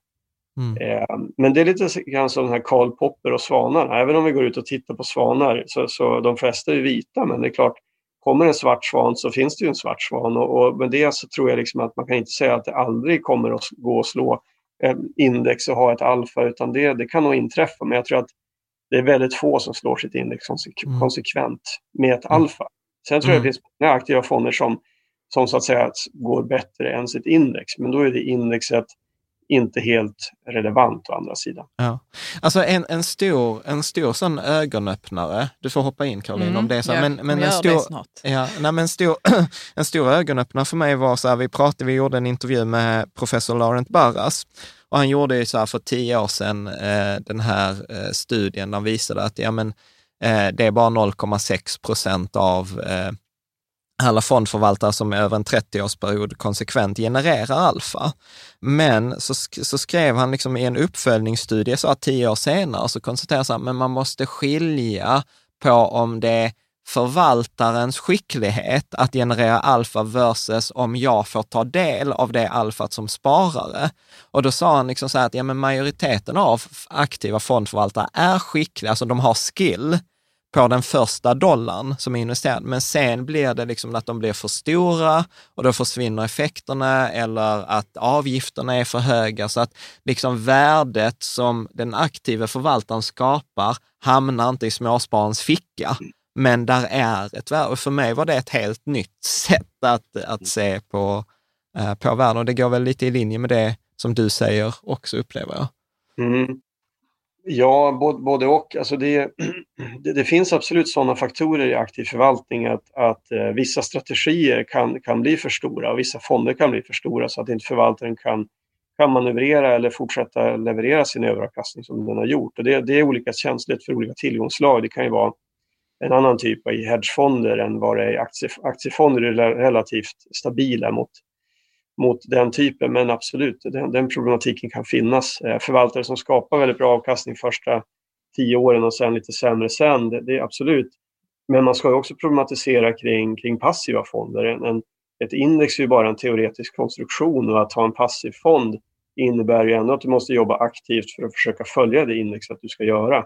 Mm. Eh, men det är lite grann som den här Karl Popper och svanarna. Även om vi går ut och tittar på svanar så, så de flesta är vita men det är klart kommer en svart svan så finns det ju en svart svan och, och med det så tror jag liksom att man kan inte säga att det aldrig kommer att gå att slå eh, index och ha ett alfa utan det, det kan nog inträffa men jag tror att det är väldigt få som slår sitt index mm. konsekvent med ett mm. alfa. Sen tror jag mm. det finns många aktiva fonder som, som så att säga går bättre än sitt index men då är det indexet inte helt relevant å andra sidan. Ja. Alltså en, en, stor, en stor sån ögonöppnare, du får hoppa in Caroline mm, om det är så, ja, men, men en, stor, ja, nej, men stor, en stor ögonöppnare för mig var så här, vi pratade, vi gjorde en intervju med professor Laurent Barras och han gjorde ju så här för tio år sedan eh, den här eh, studien, där visade att ja, men, eh, det är bara 0,6 procent av eh, alla fondförvaltare som över en 30-årsperiod konsekvent genererar alfa. Men så, så skrev han liksom i en uppföljningsstudie, så att tio år senare, så konstaterar han att man måste skilja på om det är förvaltarens skicklighet att generera alfa versus om jag får ta del av det alfat som sparare. Och då sa han liksom så här att ja, men majoriteten av aktiva fondförvaltare är skickliga, alltså de har skill, på den första dollarn som är investerad. Men sen blir det liksom att de blir för stora och då försvinner effekterna eller att avgifterna är för höga. Så att liksom värdet som den aktiva förvaltaren skapar hamnar inte i småspararens ficka. Men där är ett värde. Och för mig var det ett helt nytt sätt att, att se på, eh, på världen. Och det går väl lite i linje med det som du säger också, upplever jag. Mm. Ja, både och. Alltså det, [CLEARS THROAT] det, det, finns absolut sådana faktorer i aktiv förvaltning att, att eh, vissa strategier kan, kan bli för stora och vissa fonder kan bli för stora så att inte förvaltaren kan, kan manövrera eller fortsätta leverera sin överavkastning som den har gjort. Och det, det är olika känsligt för olika tillgångslag. Det kan ju vara en annan typ i hedgefonder än vad det är i aktiefonder. aktiefonder är relativt stabila mot mot den typen, men absolut, den, den problematiken kan finnas. Eh, förvaltare som skapar väldigt bra avkastning första tio åren och sen lite sämre sen, det, det är absolut. Men man ska också problematisera kring, kring passiva fonder. En, en, ett index är ju bara en teoretisk konstruktion och att ha en passiv fond innebär ju ändå att du måste jobba aktivt för att försöka följa det indexet du ska göra.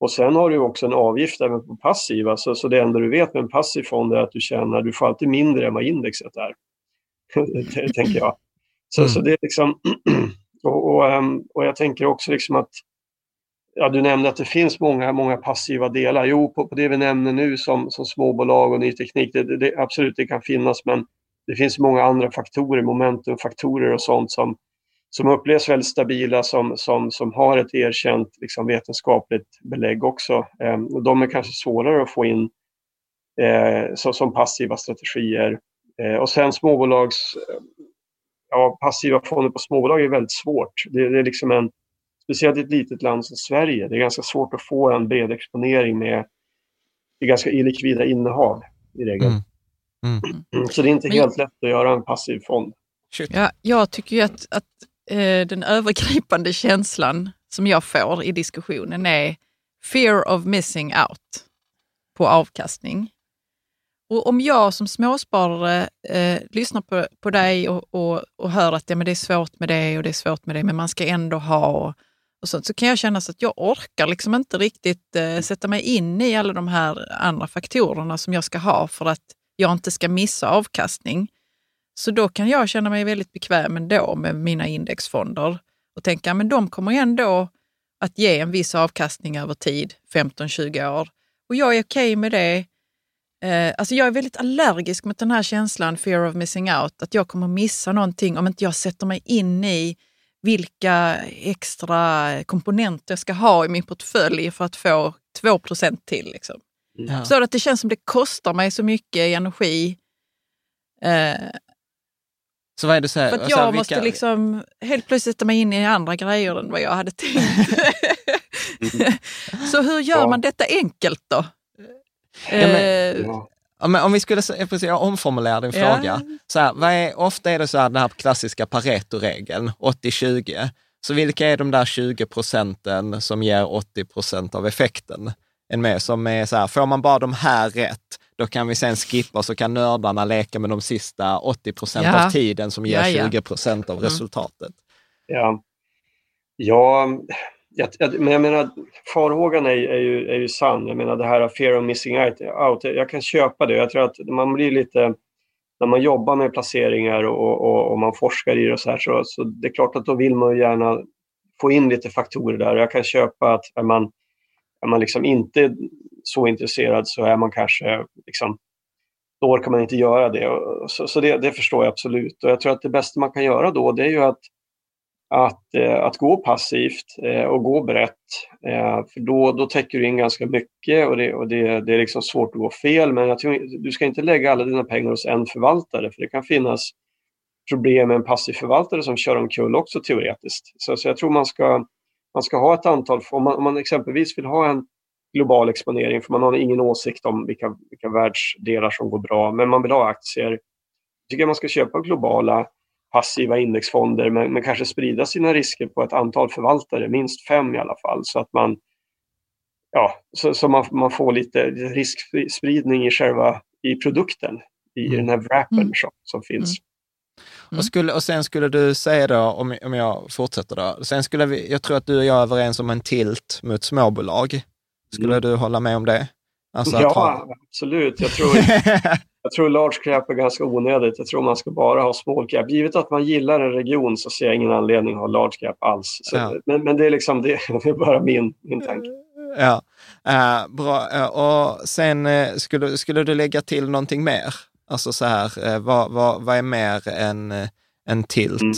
Och sen har du också en avgift även på passiva, så, så det enda du vet med en passiv fond är att du tjänar, du får alltid mindre än vad indexet är. [LAUGHS] tänker jag. Så, mm. så det är liksom, [CLEARS THROAT] och, och, ehm, och, jag tänker också liksom att, ja, du nämnde att det finns många, många passiva delar. Jo, på, på det vi nämner nu som, som småbolag och ny teknik, det, det, det, absolut det kan finnas, men det finns många andra faktorer, momentumfaktorer och sånt som, som upplevs väldigt stabila, som, som, som har ett erkänt liksom, vetenskapligt belägg också. Eh, och de är kanske svårare att få in eh, så, som passiva strategier. Eh, och sen småbolags... Ja, passiva fonder på småbolag är väldigt svårt. Det, det är liksom en, speciellt i ett litet land som Sverige, det är ganska svårt att få en bred exponering med ganska illikvida innehav i regel. Mm. Mm. Så det är inte helt lätt att göra en passiv fond. Ja, jag tycker ju att, att eh, den övergripande känslan som jag får i diskussionen är fear of missing out på avkastning. Och om jag som småsparare eh, lyssnar på, på dig och, och, och hör att ja, men det är svårt med det och det är svårt med det, men man ska ändå ha och, och sånt, så kan jag känna att jag orkar liksom inte riktigt eh, sätta mig in i alla de här andra faktorerna som jag ska ha för att jag inte ska missa avkastning. Så då kan jag känna mig väldigt bekväm ändå med mina indexfonder och tänka men de kommer ändå att ge en viss avkastning över tid, 15-20 år. Och jag är okej okay med det. Eh, alltså jag är väldigt allergisk mot den här känslan, fear of missing out, att jag kommer missa någonting om inte jag sätter mig in i vilka extra komponenter jag ska ha i min portfölj för att få 2% till. Liksom. Ja. Så att det känns som det kostar mig så mycket energi eh, så vad är det så här, För att jag vilka... måste liksom helt plötsligt sätta mig in i andra grejer än vad jag hade tänkt. [LAUGHS] så hur gör ja. man detta enkelt då? Ja, men, ja. Ja, men om vi skulle precis, jag omformulerar din ja. fråga. Så här, vad är, ofta är det så här, den här klassiska Pareto-regeln, 80-20. Så vilka är de där 20 procenten som ger 80 procent av effekten? En med som är så här, får man bara de här rätt, då kan vi sen skippa så kan nördarna leka med de sista 80 procent ja. av tiden som ger ja, 20 procent av mm. resultatet. Ja, ja jag, men jag menar farhågan är, är, ju, är ju sann. Jag menar det här fear of missing out, jag kan köpa det. Jag tror att man blir lite, när man jobbar med placeringar och, och, och man forskar i det och så här, så, så det är klart att då vill man gärna få in lite faktorer där. Jag kan köpa att är man, är man liksom inte så intresserad så är man kanske, liksom, då orkar man inte göra det. Så, så det, det, förstår jag absolut. Och jag tror att det bästa man kan göra då det är ju att, att, eh, att gå passivt eh, och gå brett. Eh, för då, då täcker du in ganska mycket och det, och det, det är liksom svårt att gå fel. Men jag tror, du ska inte lägga alla dina pengar hos en förvaltare för det kan finnas problem med en passiv förvaltare som kör omkull också teoretiskt. Så, så jag tror man ska, man ska ha ett antal, om man, om man exempelvis vill ha en global exponering för man har ingen åsikt om vilka, vilka världsdelar som går bra, men man vill ha aktier. Jag tycker man ska köpa globala passiva indexfonder men, men kanske sprida sina risker på ett antal förvaltare, minst fem i alla fall, så att man ja, så, så man, man får lite riskspridning i själva i produkten, i mm. den här wrappen mm. som, som finns. Mm. Och, skulle, och sen skulle du säga då, om, om jag fortsätter då, sen skulle vi, jag tror att du och jag är överens om en tilt mot småbolag. Skulle mm. du hålla med om det? Alltså ja, ha... absolut. Jag tror, [LAUGHS] jag tror large cap är ganska onödigt. Jag tror man ska bara ha small cap. Givet att man gillar en region så ser jag ingen anledning att ha large cap alls. Så, ja. men, men det, är liksom, det, [LAUGHS] det, är bara min, min tanke. Ja, uh, bra. Uh, och sen uh, skulle, skulle du lägga till någonting mer? Alltså så här, vad, vad, vad är mer än en tilt? Mm.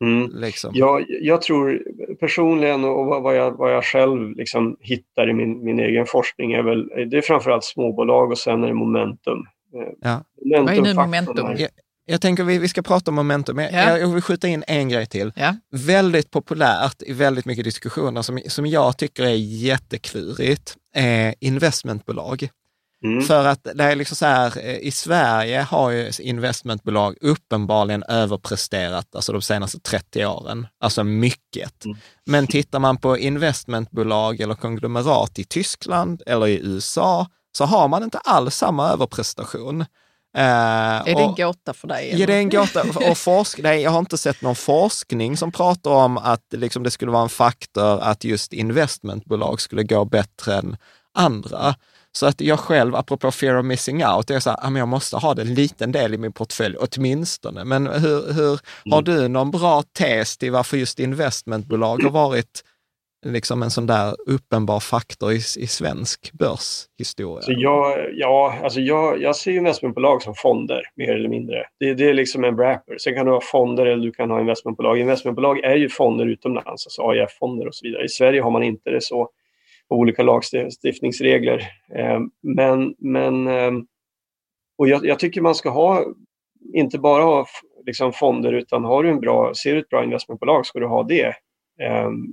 Mm. Liksom. Jag, jag tror personligen och vad jag, vad jag själv liksom hittar i min, min egen forskning är väl, det är framförallt småbolag och sen är det momentum. Eh, ja. momentum vad är nu momentum? Jag, jag tänker vi, vi ska prata om momentum. Jag, ja. jag vill skjuta in en grej till. Ja. Väldigt populärt i väldigt mycket diskussioner som, som jag tycker är jätteklurigt är investmentbolag. Mm. För att det är liksom så här, eh, i Sverige har ju investmentbolag uppenbarligen överpresterat alltså de senaste 30 åren, alltså mycket. Mm. Men tittar man på investmentbolag eller konglomerat i Tyskland eller i USA så har man inte alls samma överprestation. Uh, är det en gåta för dig? Ja, det är en gåta. Och forsk, nej, jag har inte sett någon forskning som pratar om att liksom, det skulle vara en faktor att just investmentbolag skulle gå bättre än andra. Så att jag själv, apropå fear of missing out, är så här, jag måste ha det en liten del i min portfölj, åtminstone. Men hur, hur mm. har du någon bra tes till varför just investmentbolag har varit liksom en sån där uppenbar faktor i, i svensk börshistoria? Så jag, ja, alltså jag, jag ser investmentbolag som fonder, mer eller mindre. Det, det är liksom en wrapper. Sen kan du ha fonder eller du kan ha investmentbolag. Investmentbolag är ju fonder utomlands, alltså AIF-fonder och så vidare. I Sverige har man inte det så, olika lagstiftningsregler. Eh, men, men ehm, och jag, jag, tycker man ska ha, inte bara ha liksom fonder, utan har du en bra, ser du ett bra investmentbolag ska du ha det. Ehm,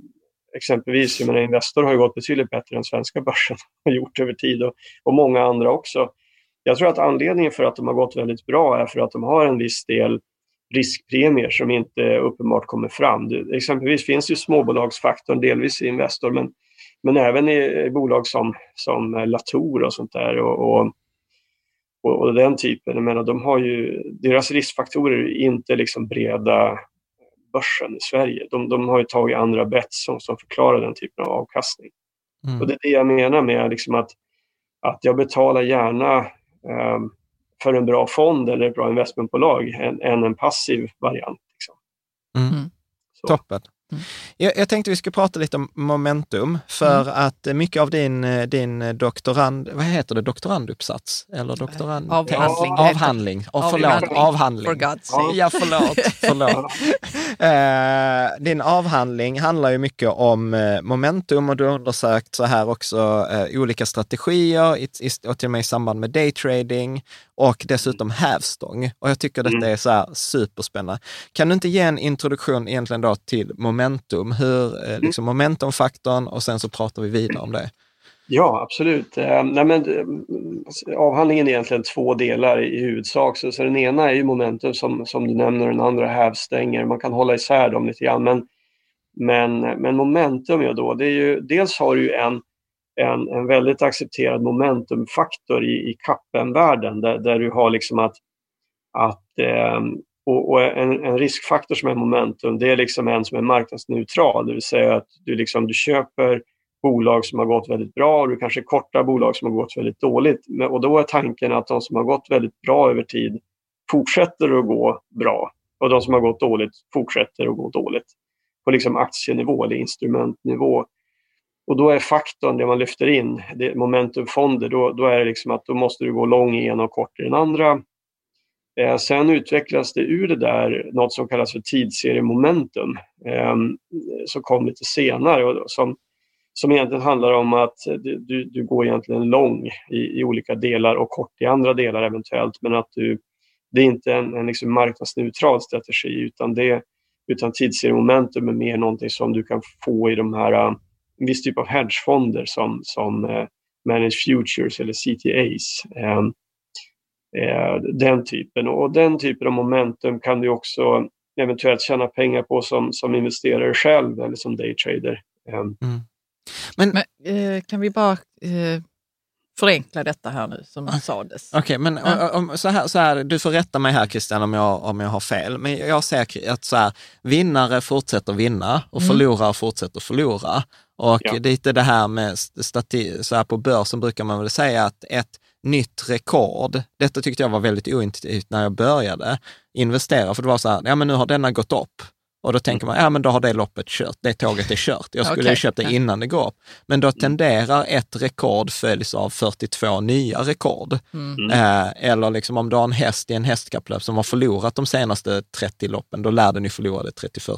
exempelvis, jag menar, Investor har ju gått betydligt bättre än svenska börsen [LAUGHS] har gjort över tid och, och många andra också. Jag tror att anledningen för att de har gått väldigt bra är för att de har en viss del riskpremier som inte uppenbart kommer fram. Du, exempelvis finns ju småbolagsfaktorn delvis i Investor men, men även i, i bolag som, som Latour och sånt där och, och och, och, den typen. Jag menar, de har ju, deras riskfaktorer är inte liksom breda börsen i Sverige. De, de har ju tagit andra bets som, som förklarar den typen av avkastning. Mm. Och det är det jag menar med liksom att, att jag betalar gärna eh, för en bra fond eller ett bra investmentbolag än, än en passiv variant. Liksom. Mm. Toppen. Mm. Jag, jag, tänkte vi skulle prata lite om momentum, för mm. att mycket av din, din doktorand, vad heter det, doktoranduppsats? Eller doktorand... Avhandling. Avhandling. Oh, förlåt, avhandling. Sake. Ja, förlåt. förlåt. [LAUGHS] uh, din avhandling handlar ju mycket om uh, momentum och du har undersökt så här också uh, olika strategier, i, i, och till och med i samband med daytrading och dessutom hävstång. Och jag tycker detta mm. är så här superspännande. Kan du inte ge en introduktion egentligen då till momentum, hur, eh, mm. liksom momentumfaktorn och sen så pratar vi vidare om det. Ja, absolut. Eh, nej, men, eh, avhandlingen är egentligen två delar i huvudsak. Så, så den ena är ju momentum som, som du nämner, den andra hävstänger. Man kan hålla isär dem lite grann. Men, men, men momentum, ja då, det är ju, dels har du en en, en väldigt accepterad momentumfaktor i, i kappenvärlden där, där du har liksom att, att eh, och, och en, en, riskfaktor som är momentum, det är liksom en som är marknadsneutral, det vill säga att du, liksom, du köper bolag som har gått väldigt bra och du kanske kortar bolag som har gått väldigt dåligt. Och då är tanken att de som har gått väldigt bra över tid fortsätter att gå bra och de som har gått dåligt fortsätter att gå dåligt på liksom aktienivå eller instrumentnivå. Och då är faktorn, det man lyfter in, det momentumfonder, då, då är det liksom att då måste du gå lång i ena och kort i den andra. Eh, sen utvecklas det ur det där något som kallas för tidsseriemomentum, eh, som kom lite senare och som, som egentligen handlar om att du, du går egentligen lång i, i olika delar och kort i andra delar eventuellt, men att du, det är inte en, en liksom marknadsneutral strategi utan, det, utan tidsseriemomentum är mer någonting som du kan få i de här äh, en viss typ av hedgefonder som, som eh, Managed Futures eller CTAs. Eh, ähm, äh, eh, den typen. Och den typen av momentum kan du också eventuellt tjäna pengar på som, som investerare själv eller som daytrader. Ähm. Mm. Men, Men eh, kan vi bara eh, förenkla detta här nu som ah, sades. Okej, okay, men ja. om, så, här, så här, du får rätta mig här Christian om jag, om jag har fel, men jag ser att så här, vinnare fortsätter vinna och mm. förlorare fortsätter förlora. Och ja. lite det här med stati, så här på börsen brukar man väl säga att ett nytt rekord, detta tyckte jag var väldigt ointuitivt när jag började investera, för det var så här, ja men nu har denna gått upp. Och då tänker man, ja men då har det loppet kört, det tåget är kört. Jag skulle okay. ha köpt det innan det går upp. Men då tenderar ett rekord följs av 42 nya rekord. Mm. Eh, eller liksom om du har en häst i en hästkapplöp som har förlorat de senaste 30 loppen, då lär den ju förlora det 31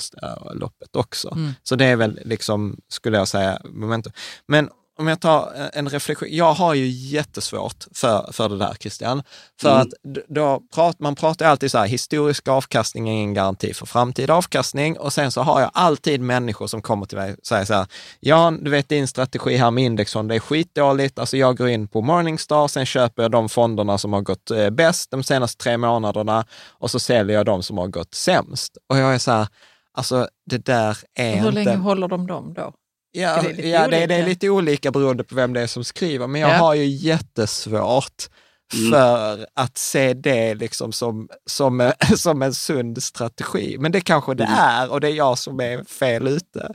loppet också. Mm. Så det är väl liksom, skulle jag säga, momentum. Men om jag tar en reflektion, jag har ju jättesvårt för, för det där Christian. För mm. att då prat, man pratar alltid så här, historisk avkastning är ingen garanti för framtida avkastning. Och sen så har jag alltid människor som kommer till mig och säger så här, ja, du vet din strategi här med indexfond, det är skitdåligt. Alltså jag går in på Morningstar, sen köper jag de fonderna som har gått eh, bäst de senaste tre månaderna och så säljer jag de som har gått sämst. Och jag är så här, alltså det där är Hur inte... länge håller de dem då? Ja, det är, ja det, det, är lite olika beroende på vem det är som skriver, men jag ja. har ju jättesvårt mm. för att se det liksom som, som, [LAUGHS] som en sund strategi. Men det kanske det mm. är och det är jag som är fel ute.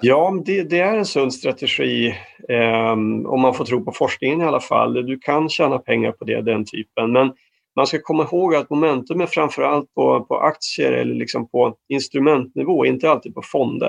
Ja, det, det är en sund strategi eh, om man får tro på forskningen i alla fall. Du kan tjäna pengar på det, den typen. Men man ska komma ihåg att momentum är framförallt på, på aktier eller liksom på instrumentnivå, inte alltid på fonder.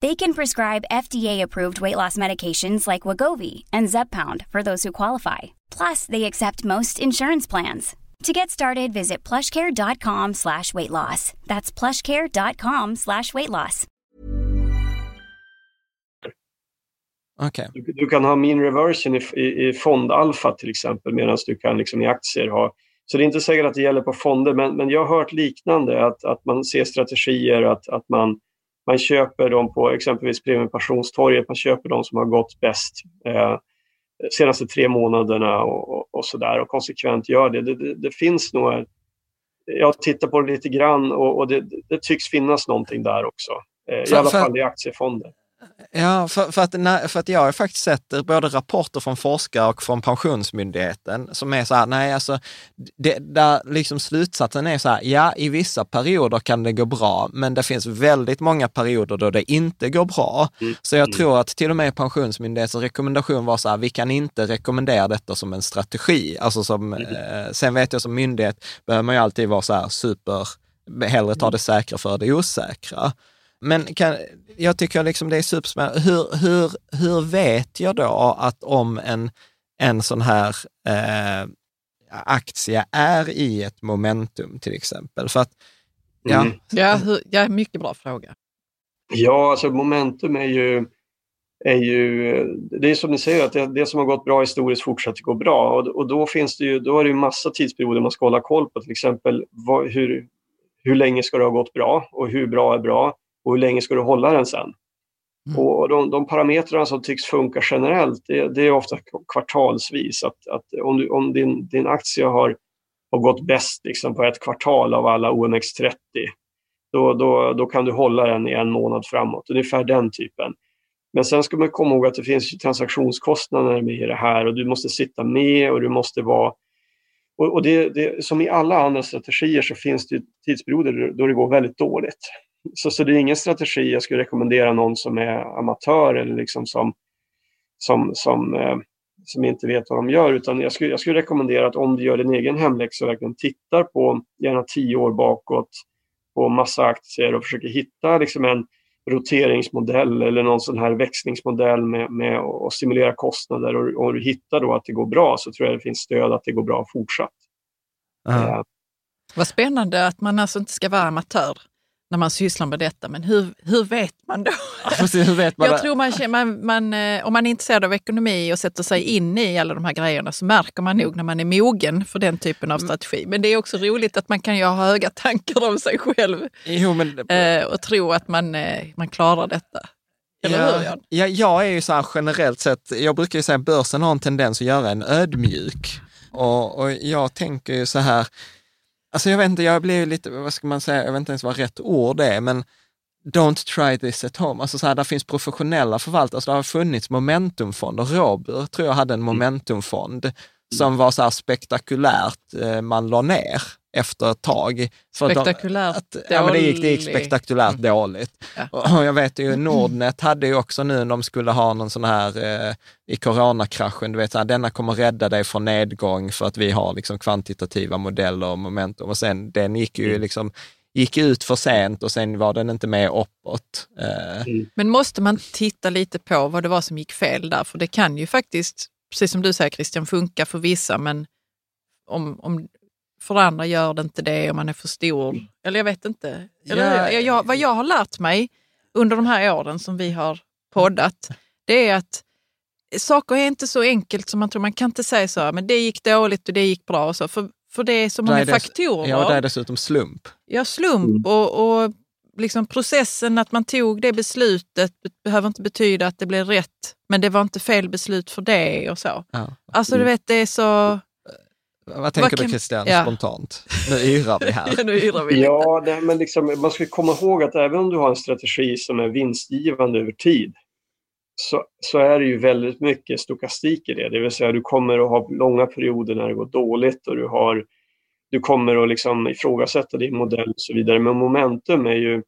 They can prescribe FDA-approved weight loss medications like Wagovi and Zepbound for those who qualify. Plus, they accept most insurance plans. To get started, visit plushcare.com slash weight loss. That's plushcare.com slash weight loss. Okay. Du, du, kan ha mean reversion i, i, i fondalfa till exempel medan du kan liksom i aktier ha så det är inte säkert att det gäller på fonder, men, men jag har hört liknande, att, att man ser strategier, att, att man, man köper dem på exempelvis premiepensionstorget, man köper de som har gått bäst eh, senaste tre månaderna och, och, och sådär och konsekvent gör det. Det, det, det finns nog, jag tittar på det lite grann och, och det, det, tycks finnas någonting där också. Eh, I alla fall i aktiefonder. Ja, för, för, att, för att jag har faktiskt sett både rapporter från forskare och från Pensionsmyndigheten som är så här, nej alltså, det, där liksom slutsatsen är så här, ja i vissa perioder kan det gå bra, men det finns väldigt många perioder då det inte går bra. Mm. Så jag mm. tror att till och med Pensionsmyndighetens rekommendation var så här, vi kan inte rekommendera detta som en strategi. Alltså som, mm. eh, sen vet jag som myndighet behöver man ju alltid vara så här super, hellre ta det säkra för det osäkra. Men kan, jag tycker liksom det är superspännande. Hur, hur, hur vet jag då att om en, en sån här eh, aktie är i ett momentum till exempel? För att, ja. Mm. Ja, hur, ja, mycket bra fråga. Ja, alltså momentum är ju, är ju det är som ni säger, att det, det som har gått bra historiskt fortsätter gå bra. Och, och då finns det ju, då är det ju massa tidsperioder man ska hålla koll på, till exempel vad, hur, hur länge ska det ha gått bra och hur bra är bra? Och hur länge ska du hålla den sen? Mm. Och de, de parametrarna som tycks funka generellt, det, det är ofta kvartalsvis. Att, att om, du, om din, din aktie har, har gått bäst liksom på ett kvartal av alla OMX30, då, då, då kan du hålla den i en månad framåt. Ungefär den typen. Men sen ska man komma ihåg att det finns transaktionskostnader med i det här och du måste sitta med och du måste vara... Och, och det, det, som i alla andra strategier så finns det tidsperioder då det går väldigt dåligt. Så, så det är ingen strategi jag skulle rekommendera någon som är amatör eller liksom som, som, som, eh, som inte vet vad de gör. Utan jag skulle, jag skulle rekommendera att om du gör din egen hemläxa och verkligen tittar på, gärna tio år bakåt, på massa aktier och försöker hitta liksom en roteringsmodell eller någon sån här växlingsmodell med, med att simulera kostnader och, och du hittar då att det går bra så tror jag det finns stöd att det går bra fortsatt. Uh. Vad spännande att man alltså inte ska vara amatör när man sysslar med detta. Men hur, hur vet man då? Hur vet man Jag tror man, man, man, eh, om man är intresserad av ekonomi och sätter sig in i alla de här grejerna så märker man nog när man är mogen för den typen av mm. strategi. Men det är också roligt att man kan ju ha höga tankar om sig själv jo, men... Eh, och tro att man, eh, man klarar detta. Eller ja, hur? Ja, jag är ju så här generellt sett, jag brukar ju säga att börsen har en tendens att göra en ödmjuk. Och, och jag tänker ju så här, Alltså jag vet inte, jag blir lite, vad ska man säga, jag vet inte ens vad rätt ord är, men don't try this at home. Alltså så här, där finns professionella förvaltare, alltså det har funnits momentumfonder. Robur tror jag hade en mm. momentumfond som var så här spektakulärt, eh, man la ner efter ett tag. Spektakulärt att, dåligt. Ja, men det gick, det gick spektakulärt mm. dåligt. Ja. Och jag vet ju, Nordnet hade ju också nu, de skulle ha någon sån här eh, i coronakraschen, du vet, så här, denna kommer rädda dig från nedgång för att vi har liksom kvantitativa modeller och momentum. Och sen, den gick ju mm. liksom gick ut för sent och sen var den inte med uppåt. Eh. Mm. Men måste man titta lite på vad det var som gick fel där? För det kan ju faktiskt, precis som du säger Christian, funka för vissa, men om, om för andra gör det inte det om man är för stor. Eller jag vet inte. Eller, ja. jag, jag, vad jag har lärt mig under de här åren som vi har poddat, det är att saker är inte så enkelt som man tror. Man kan inte säga så, men det gick dåligt och det gick bra. Och så, för, för det är så många är det, faktorer. Ja, det är dessutom slump. Ja, slump mm. och, och liksom processen att man tog det beslutet behöver inte betyda att det blev rätt, men det var inte fel beslut för det och så. Ja. Alltså du vet, det är så... Vad tänker Vad du Christian, ja. spontant? Nu yrar vi här. ja, [LAUGHS] nu yrar vi ja det, men liksom, man ska komma ihåg att även om du har en strategi som är vinstgivande över tid, så, så är det ju väldigt mycket stokastik i det. Det vill säga du kommer att ha långa perioder när det går dåligt och du, har, du kommer att liksom ifrågasätta din modell och så vidare. Men momentum är ju,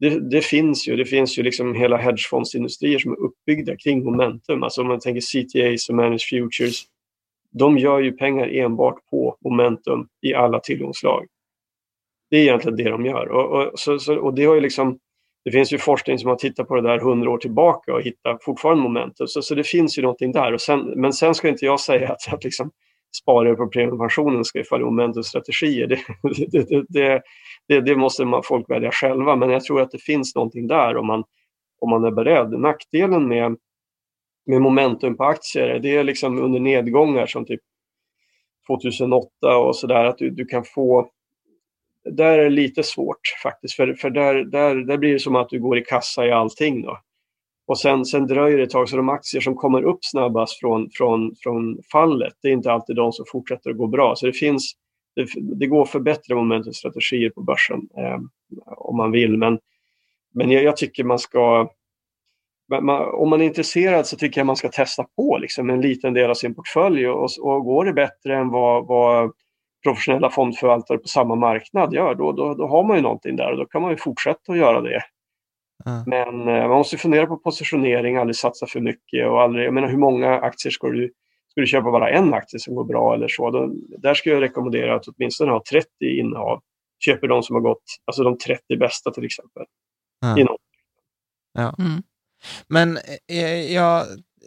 det, det finns ju, det finns ju liksom hela hedgefondsindustrier som är uppbyggda kring momentum. Alltså om man tänker CTAs och Managed Futures, de gör ju pengar enbart på momentum i alla tillgångslag. Det är egentligen det de gör. Och, och, så, så, och det har ju liksom det finns ju forskning som har tittat på det där hundra år tillbaka och hittar fortfarande momentum. Så, så det finns ju någonting där. Och sen, men sen ska inte jag säga att, att liksom, sparare på premiepensionen ska följa momentumstrategier. Det, [LAUGHS] det, det, det, det måste man, folk välja själva. Men jag tror att det finns någonting där om man, om man är beredd. Nackdelen med, med momentum på aktier, det är liksom under nedgångar som typ 2008 och sådär, att du, du kan få där är det lite svårt faktiskt, för, för där, där, där blir det som att du går i kassa i allting. Då. Och sen, sen dröjer det ett tag, så de aktier som kommer upp snabbast från, från, från fallet, det är inte alltid de som fortsätter att gå bra. Så det finns, det, det går att förbättra momentumstrategier på börsen eh, om man vill, men, men jag, jag tycker man ska om man är intresserad så tycker jag man ska testa på liksom, en liten del av sin portfölj och, och går det bättre än vad, vad professionella fondförvaltare på samma marknad gör, då, då, då har man ju någonting där och då kan man ju fortsätta att göra det. Mm. Men eh, man måste fundera på positionering, aldrig satsa för mycket och aldrig, jag menar hur många aktier ska du, ska du köpa bara en aktie som går bra eller så? Då, där skulle jag rekommendera att åtminstone ha 30 innehav. Köper de som har gått, alltså de 30 bästa till exempel. Mm. Ja. Mm. Men eh, jag,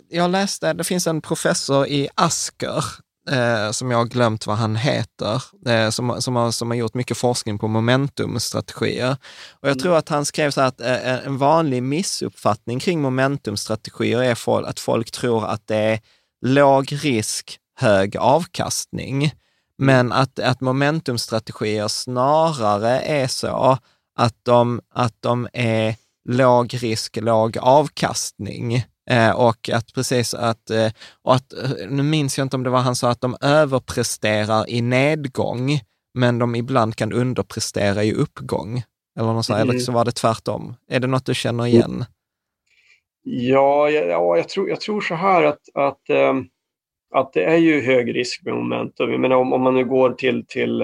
jag läste, det finns en professor i Asker eh, som jag har glömt vad han heter, eh, som, som, har, som har gjort mycket forskning på momentumstrategier. Och jag mm. tror att han skrev så att eh, en vanlig missuppfattning kring momentumstrategier är för, att folk tror att det är låg risk, hög avkastning. Mm. Men att, att momentumstrategier snarare är så att de, att de är låg risk, låg avkastning. Eh, och att precis att, eh, och att, eh, nu minns jag inte om det var han sa att de överpresterar i nedgång, men de ibland kan underprestera i uppgång. Eller, något så, mm. eller så var det tvärtom. Är det något du känner igen? Ja, ja jag, tror, jag tror så här att, att, ähm, att det är ju hög risk med momentum. Jag menar, om, om man nu går till, till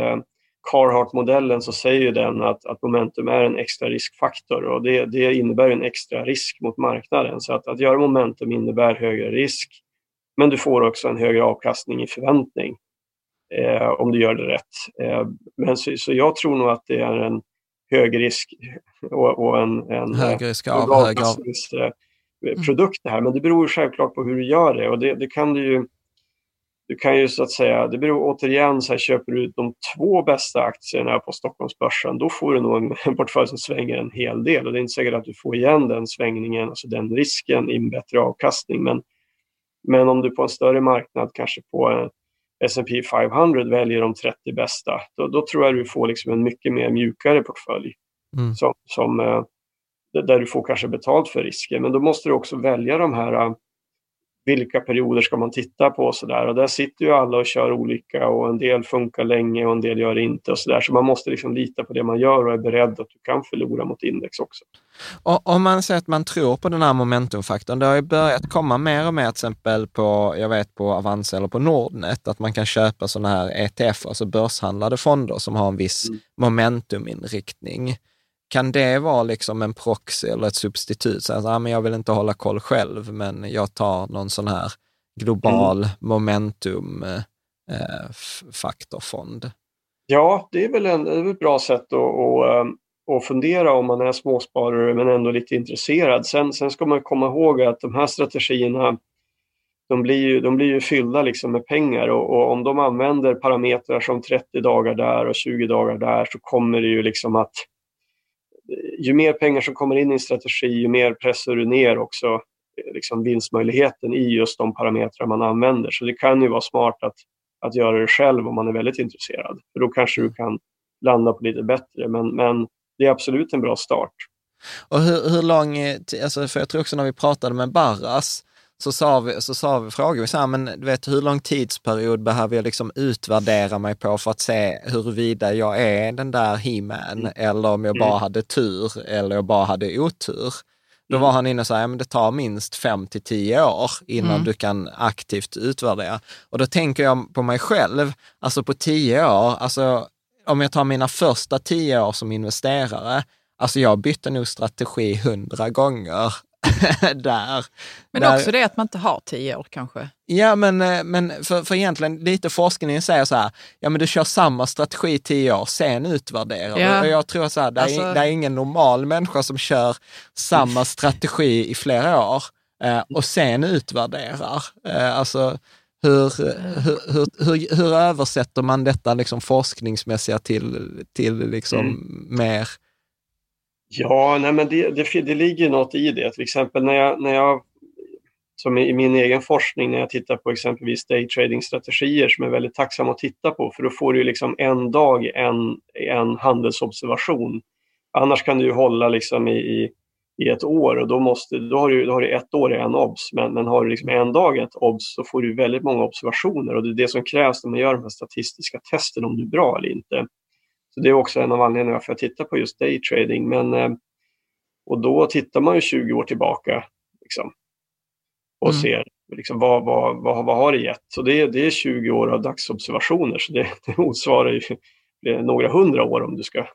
Carhartt-modellen så säger den att, att momentum är en extra riskfaktor och det, det innebär en extra risk mot marknaden. Så att, att göra momentum innebär högre risk, men du får också en högre avkastning i förväntning eh, om du gör det rätt. Eh, men så, så, jag tror nog att det är en hög risk och, och en, en hög risk av, avkastningsprodukt det här. Men det beror självklart på hur du gör det och det, det kan du ju du kan ju så att säga, det beror återigen, så här, köper du de två bästa aktierna på Stockholmsbörsen, då får du nog en, portfölj som svänger en hel del. Och det är inte säkert att du får igen den svängningen, alltså den risken i en bättre avkastning. Men, men om du på en större marknad, kanske på S&P 500 väljer de 30 bästa, då, då, tror jag du får liksom en mycket mer mjukare portfölj. Mm. Som, som, eh, där du får kanske betalt för risken. Men då måste du också välja de här vilka perioder ska man titta på och så där. Och där sitter ju alla och kör olika och en del funkar länge och en del gör inte och så där. Så man måste liksom lita på det man gör och är beredd att du kan förlora mot index också. Och om man säger att man tror på den här momentumfaktorn, det har ju börjat komma mer och mer till exempel på, jag vet på Avanza eller på Nordnet, att man kan köpa sådana här ETF, alltså börshandlade fonder som har en viss mm. momentuminriktning kan det vara liksom en proxy eller ett substitut? Så att, ah, men jag vill inte hålla koll själv, men jag tar någon sån här global mm. momentum eh, faktorfond. Ja, det är väl en, är ett bra sätt att, att, ehm, att fundera om man är småsparare men ändå lite intresserad. Sen, sen ska man komma ihåg att de här strategierna de blir ju, de blir ju fyllda liksom med pengar och, och, om de använder parametrar som 30 dagar där och 20 dagar där så kommer det ju liksom att Eh, ju mer pengar som kommer in i en strategi, ju mer pressar du ner också eh, liksom vinstmöjligheten i just de parametrar man använder. Så det kan ju vara smart att, att göra det själv om man är väldigt intresserad. För då kanske du kan landa på lite bättre. Men, men det är absolut en bra start. Och hur, hur lång, eh, alltså för jag tror också när vi pratade med Barras, så sa vi, så sa vi, frågade vi så här, men du vet hur lång tidsperiod behöver jag liksom utvärdera mig på för att se huruvida jag är den där he-man mm. eller om jag bara mm. hade tur eller jag bara hade otur. Då mm. var han inne och sa, ja, men det tar minst fem till tio år innan mm. du kan aktivt utvärdera. Och då tänker jag på mig själv, alltså på tio år, alltså om jag tar mina första tio år som investerare, alltså jag bytte nog strategi hundra gånger [LAUGHS] där. Men där, också det att man inte har tio år kanske? Ja, men, eh, men för, för egentligen lite forskningen säger så här, ja men du kör samma strategi i tio år, sen utvärderar ja. Och jag tror så här, det, alltså... är, det är ingen normal människa som kör samma strategi i flera år eh, och sen utvärderar. Eh, alltså, hur, hur, hur, hur, hur översätter man detta liksom forskningsmässiga till, till liksom mm. mer Ja, nej men det, det, det ligger något i det. Till exempel när jag, när jag som i min egen forskning när jag tittar på exempelvis daytrading-strategier som är väldigt tacksam att titta på för då får du liksom en dag en, en handelsobservation. Annars kan du hålla liksom i, i, i, ett år och då, måste, då, har du, då har du ett år i en obs men, men har du liksom en dag ett obs så får du väldigt många observationer och det är det som krävs när man gör de här statistiska testen om du är bra eller inte. Så det är också en av anledningarna varför jag tittar på just daytrading. Men, eh, och då tittar man ju 20 år tillbaka liksom, och mm. ser liksom, vad, vad, vad, vad har det gett. Så det, det är 20 år av dagsobservationer, så det, [LAUGHS] det motsvarar ju några hundra år om du ska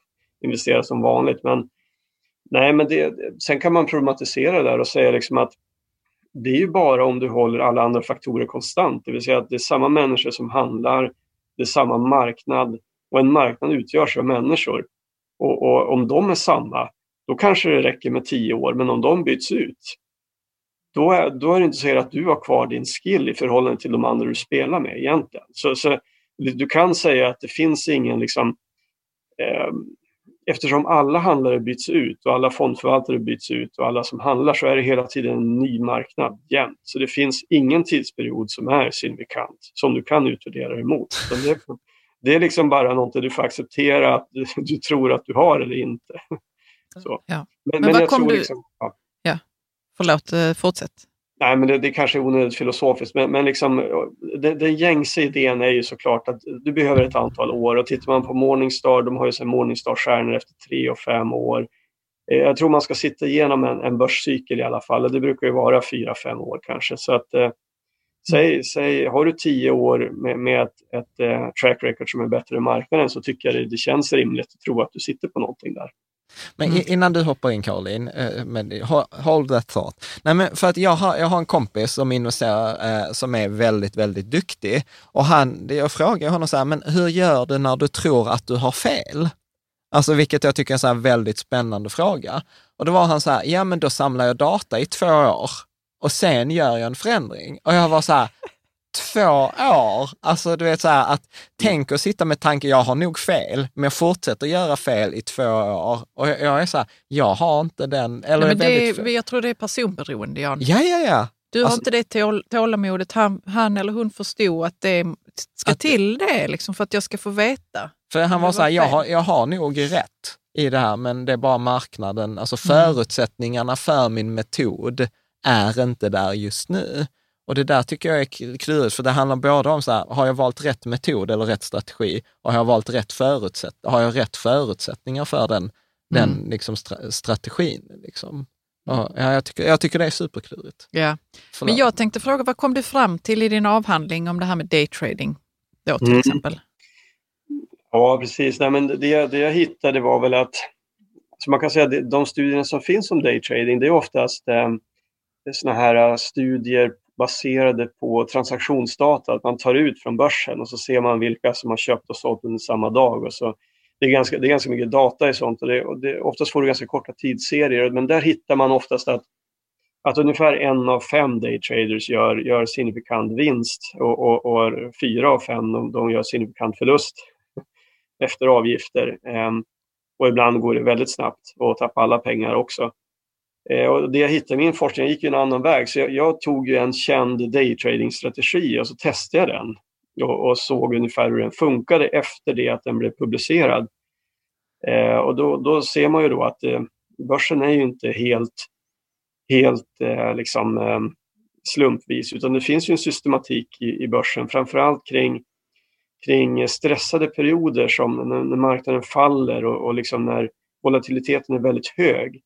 investera som vanligt. Men, nej, men det, sen kan man problematisera det där och säga liksom att det är ju bara om du håller alla andra faktorer konstant, det vill säga att det är samma människor som handlar, det är samma marknad, och en marknad utgörs av människor. Och, och, om de är samma, då kanske det räcker med tio år. Men om de byts ut, då är, då är det inte så att du har kvar din skill i förhållande till de andra du spelar med egentligen. Så, så du kan säga att det finns ingen liksom, eh, eftersom alla handlare byts ut och alla fondförvaltare byts ut och alla som handlar så är det hela tiden en ny marknad jämt. Så det finns ingen tidsperiod som är signifikant som du kan utvärdera emot. Det, är liksom bara någonting du får acceptera att du, [LAUGHS] du tror att du har eller inte. [LAUGHS] Så. Ja. Men, men, men vad kom du... Liksom, ja. ja. Förlåt, eh, fortsätt. Nej, men det, det kanske är onödigt filosofiskt, men, men liksom, det, den gängse idén är ju såklart att du behöver ett antal år. Och tittar man på Morningstar, de har ju Morningstar-stjärnor efter tre och fem år. Eh, jag tror man ska sitta igenom en, en börscykel i alla fall. Det brukar ju vara fyra, fem år kanske. Så att, eh, Säg, säg, har du tio år med, med ett, ett uh, track record som är bättre än marknaden så tycker jag det, det känns rimligt att tro att du sitter på någonting där. Men mm. innan du hoppar in Caroline, eh, hold that thought. Nej, men för att jag har, jag har en kompis som investerar eh, som är väldigt, väldigt duktig och han, jag frågar honom så här, men hur gör du när du tror att du har fel? Alltså vilket jag tycker är en så väldigt spännande fråga. Och då var han så här, ja men då samlar jag data i två år och sen gör jag en förändring. Och jag var så här, två år, alltså du vet så här att tänk att sitta med tanken, jag har nog fel, men jag fortsätter göra fel i två år. Och jag, jag är så här, jag har inte den. Eller Nej, men det är, jag tror det är personberoende, Jan. Ja, ja, ja. Du har alltså, inte det tål, tålamodet, han, han eller hon förstod att det ska att, till det, liksom, för att jag ska få veta. För han var så här, jag har, jag har nog rätt i det här, men det är bara marknaden, alltså mm. förutsättningarna för min metod är inte där just nu. Och det där tycker jag är klurigt, för det handlar både om så här, har jag valt rätt metod eller rätt strategi? Och har jag valt rätt förutsätt har jag rätt förutsättningar för den, mm. den liksom stra strategin? Liksom? Ja, jag, tycker, jag tycker det är superklurigt. Ja. Men jag tänkte fråga, vad kom du fram till i din avhandling om det här med daytrading? Då till mm. exempel? Ja, precis. Nej, men det, det jag hittade var väl att, så man kan säga att de studierna som finns om daytrading, det är oftast eh, såna här äh, studier baserade på transaktionsdata, att man tar ut från börsen och så ser man vilka som har köpt och sålt under samma dag. Och så, det, är ganska, det är ganska mycket data i sånt och, det, och det, oftast får du ganska korta tidsserier men där hittar man oftast att, att ungefär en av fem daytraders gör, gör signifikant vinst och, och, och fyra av fem de, de gör signifikant förlust [LAUGHS] efter avgifter. Um, och ibland går det väldigt snabbt och tappar alla pengar också. Eh, och det jag hittade i min forskning, jag gick en annan väg, så jag, jag tog en känd daytrading-strategi och så testade jag den och, och, såg ungefär hur den funkade efter det att den blev publicerad. Eh, och då, då, ser man ju då att eh, börsen är ju inte helt, helt eh, liksom, eh, slumpvis, utan det finns ju en systematik i, i börsen, framförallt kring, kring stressade perioder som när, när marknaden faller och, och liksom när volatiliteten är väldigt hög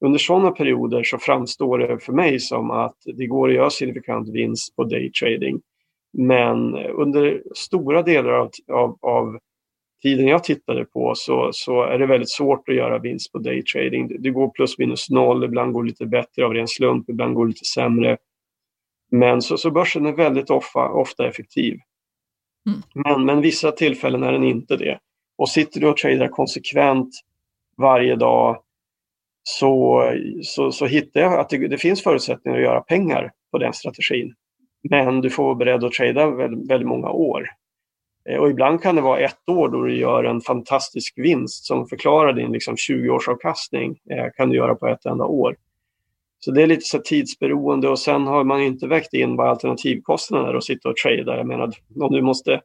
under sådana perioder så framstår det för mig som att det går att göra signifikant vinst på daytrading. Men under stora delar av, av, av tiden jag tittade på så, så, är det väldigt svårt att göra vinst på daytrading. Det, det går plus minus noll, ibland går det lite bättre av ren slump, ibland går det lite sämre. Men så, så börsen är väldigt ofta, ofta effektiv. Mm. Men, men vissa tillfällen är den inte det. Och sitter du och tradar konsekvent varje dag så, så, så hittar jag att det, det, finns förutsättningar att göra pengar på den strategin. Men du får vara beredd att trada väldigt, väldigt många år. Eh, och ibland kan det vara ett år då du gör en fantastisk vinst som förklarar din liksom 20-årsavkastning eh, kan du göra på ett enda år. Så det är lite så tidsberoende och sen har man inte vägt in vad alternativkostnaderna är att sitta och trada. Jag menar, om du, måste,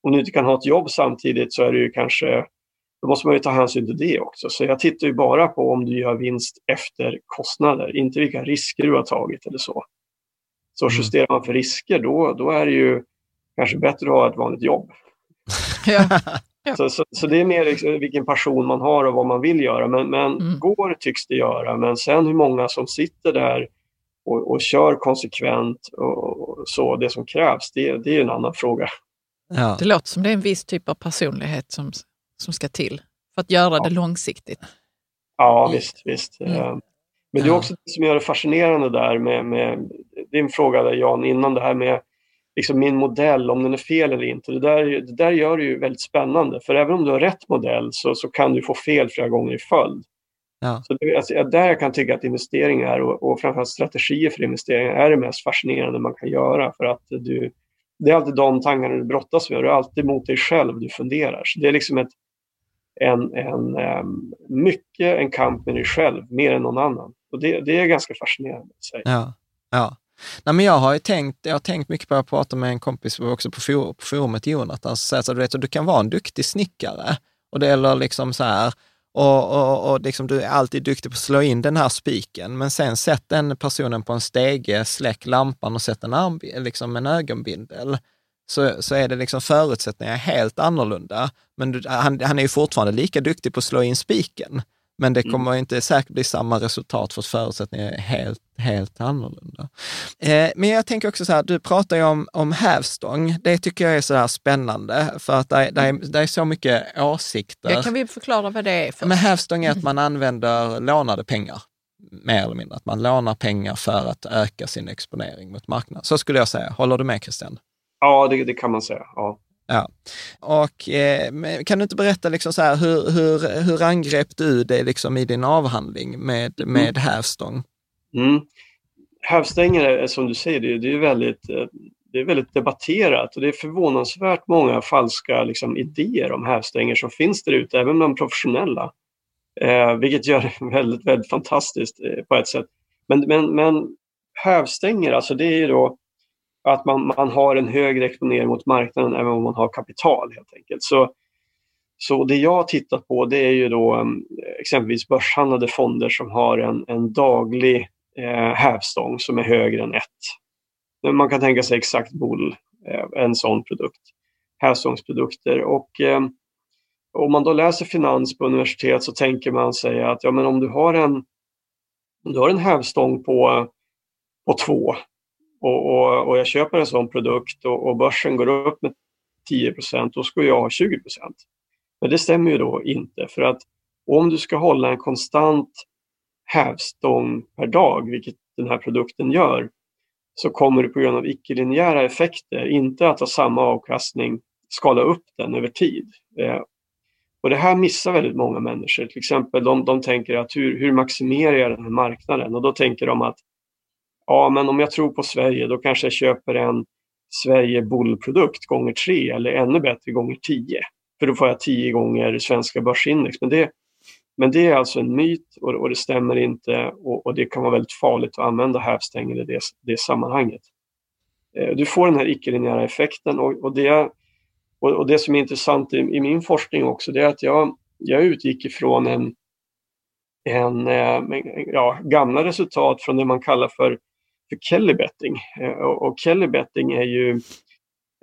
om du inte kan ha ett jobb samtidigt så är det ju kanske då måste man ju ta hänsyn till det också. Så jag tittar ju bara på om du gör vinst efter kostnader, inte vilka risker du har tagit eller så. Så mm. justerar man för risker, då, då är det ju kanske bättre att ha ett vanligt jobb. [LAUGHS] ja. Ja. Så, så, så, det är mer liksom vilken passion man har och vad man vill göra. Men, men mm. går tycks det göra, men sen hur många som sitter där och, och kör konsekvent och, och, så, det som krävs, det, det är en annan fråga. Ja. Det låter som det är en viss typ av personlighet som som ska till för att göra ja. det långsiktigt. Ja, visst. visst. Mm. Eh, men det är också det som gör det fascinerande där med, med din fråga där Jan innan det här med liksom min modell, om den är fel eller inte. Det där, det där gör det ju väldigt spännande för även om du har rätt modell så, så kan du få fel flera gånger i följd. Ja. Så det, alltså, där jag kan tycka att investeringar och, och framförallt strategier för investeringar är det mest fascinerande man kan göra för att du, det är alltid de tankarna du brottas med det är alltid mot dig själv du funderar. Så det är liksom ett en, en, mycket en kamp med dig själv, mer än någon annan. Och det, det är ganska fascinerande. Ja, ja. Nej, men jag har ju tänkt, jag har tänkt mycket på att prata med en kompis också på, for, på forumet, Jonathan, som säger så du, vet, du kan vara en duktig snickare och det gäller liksom så här, och, och, och liksom, du är alltid duktig på att slå in den här spiken, men sen sätt den personen på en stege, släck lampan och sätt en, arm, liksom en ögonbindel så, så är det liksom förutsättningar helt annorlunda. Men du, han, han är ju fortfarande lika duktig på att slå in spiken, men det mm. kommer mm. inte säkert bli samma resultat för att förutsättningarna är helt, helt annorlunda. Eh, men jag tänker också så här, du pratar ju om, om hävstång. Det tycker jag är så här spännande, för att det, det, är, det är så mycket åsikter. Ja, kan vi förklara vad det är? Först? Men hävstång är att man använder lånade pengar mer eller mindre. Att man lånar pengar för att öka sin exponering mot marknaden. Så skulle jag säga. Håller du med Christian? Ja, det, det kan man säga. Ja. Ja. Och eh, kan du inte berätta liksom så här, hur, hur, hur angrep du det liksom i din avhandling med, med mm. hävstång? Mm. Hävstänger är som du säger, det, det är väldigt eh, det är väldigt debatterat och det är förvånansvärt många falska liksom, idéer om hävstänger som finns där ute, även bland professionella. Eh, vilket gör det [LAUGHS] väldigt, väldigt fantastiskt eh, på ett sätt. Men, men, men hävstänger, alltså det är ju då att man, man har en högre exponering mot marknaden även om man har kapital helt enkelt. Så, så det jag har tittat på det är ju då mm, exempelvis börshandlade fonder som har en, en daglig eh, hävstång som är högre än 1. Man kan tänka sig exakt bull, eh, en sån produkt, hävstångsprodukter. Och, eh, om man då läser finans på universitet så tänker man sig att ja, men om du har en, om du har en hävstång på, på 2 och, och, och jag köper en sån produkt och, och börsen går upp med 10% då ska jag ha 20% Men det stämmer ju då inte för att om du ska hålla en konstant hävstång per dag, vilket den här produkten gör, så kommer du på grund av icke-linjära effekter inte att ha samma avkastning, skala upp den över tid. Eh, och det här missar väldigt många människor. Till exempel de, de tänker att hur, hur maximerar jag den här marknaden? Och då tänker de att ja, men om jag tror på Sverige då kanske jag köper en Sverige Bull-produkt gånger tre eller ännu bättre gånger tio. För då får jag tio gånger svenska börsindex. Men det, men det är alltså en myt och, och det stämmer inte och, och, det kan vara väldigt farligt att använda hävstänger i det, det sammanhanget. Eh, du får den här icke-linjära effekten och, och, det, och, och, det som är intressant i, i, min forskning också det är att jag, jag utgick ifrån en, en, eh, ja, gamla resultat från det man kallar för, för Kelly betting. Eh, och, och Kelly betting är ju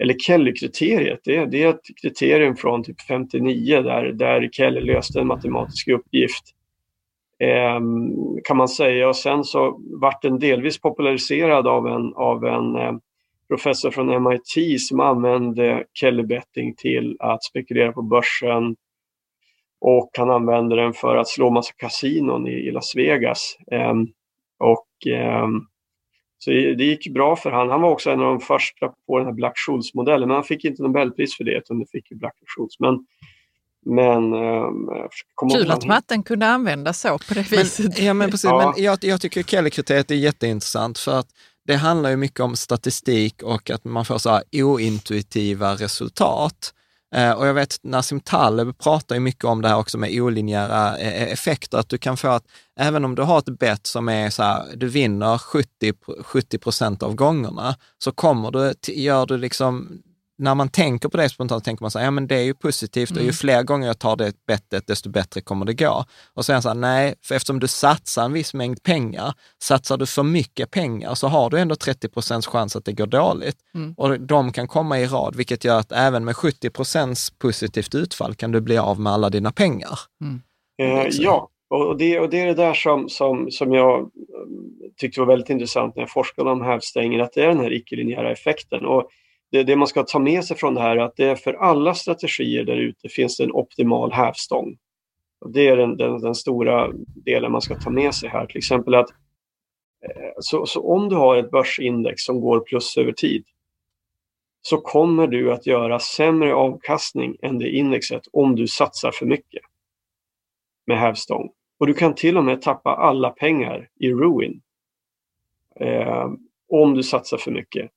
eller Kelly-kriteriet, det, det, är ett kriterium från typ 59 där, där Kelly löste en matematisk uppgift. Ehm, kan man säga och sen så vart den delvis populariserad av en, av en eh, professor från MIT som använde Kelly betting till att spekulera på börsen och han använde den för att slå massa kasinon i, Las Vegas. Ehm, och ehm, så det gick bra för han. Han var också en av de första på den här Black Scholes-modellen, men han fick inte Nobelpris för det, utan det fick ju Black Scholes. Men, men, eh, Kul att matten kunde användas så på det viset. Men, ja, men precis. Ja. Men jag, jag tycker Kelly-kriteriet är jätteintressant för att det handlar ju mycket om statistik och att man får så här ointuitiva resultat. Eh, och jag vet Nassim Taleb pratar ju mycket om det här också med olinjära eh, eh, effekter, att du kan få att även om du har ett bett som är så här, du vinner 70 procent av gångerna, så kommer du, gör du liksom när man tänker på det spontant tänker man så här, ja men det är ju positivt och ju mm. fler gånger jag tar det bettet, desto bättre kommer det gå. Och så är jag så här, nej, för eftersom du satsar en viss mängd pengar, satsar du för mycket pengar så har du ändå 30 procents chans att det går dåligt. Mm. Och de kan komma i rad, vilket gör att även med 70 procents positivt utfall kan du bli av med alla dina pengar. Mm. Eh, ja, och det, och det är det där som, som, som jag mm, tyckte var väldigt intressant när jag forskade om hävstängen, att det är den här icke-linjära effekten. Och det, det, man ska ta med sig från det här är att det är för alla strategier där ute finns det en optimal hävstång. Och det är den, den, den, stora delen man ska ta med sig här. Till exempel att eh, så, så om du har ett börsindex som går plus över tid så kommer du att göra sämre avkastning än det indexet om du satsar för mycket med hävstång. Och du kan till och med tappa alla pengar i ruin eh, om du satsar för mycket.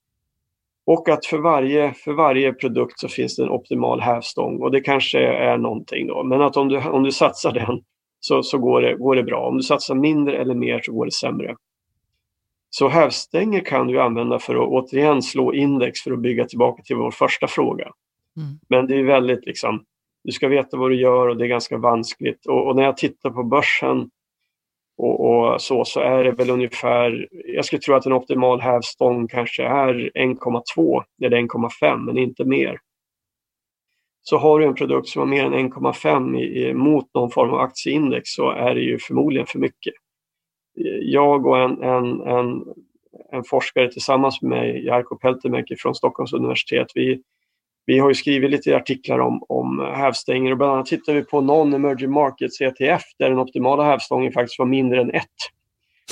Och att för varje, för varje produkt så finns det en optimal hävstång och det kanske är någonting då. Men att om du, om du satsar den så, så går, det, går det bra. Om du satsar mindre eller mer så går det sämre. Så hävstänger kan du använda för att återigen slå index för att bygga tillbaka till vår första fråga. Mm. Men det är väldigt liksom, du ska veta vad du gör och det är ganska vanskligt. Och, och när jag tittar på börsen och, och, så, så är det väl ungefär, jag skulle tro att en optimal hävstång kanske är 1,2 eller 1,5 men inte mer. Så har du en produkt som har mer än 1,5 mot någon form av aktieindex så är det ju förmodligen för mycket. Jag och en, en, en, en forskare tillsammans med mig, Jarkko Peltemäki från Stockholms universitet, vi, vi har ju skrivit lite artiklar om, om hävstänger och bland annat tittar vi på non-emerging markets ETF där den optimala hävstången faktiskt var mindre än ett.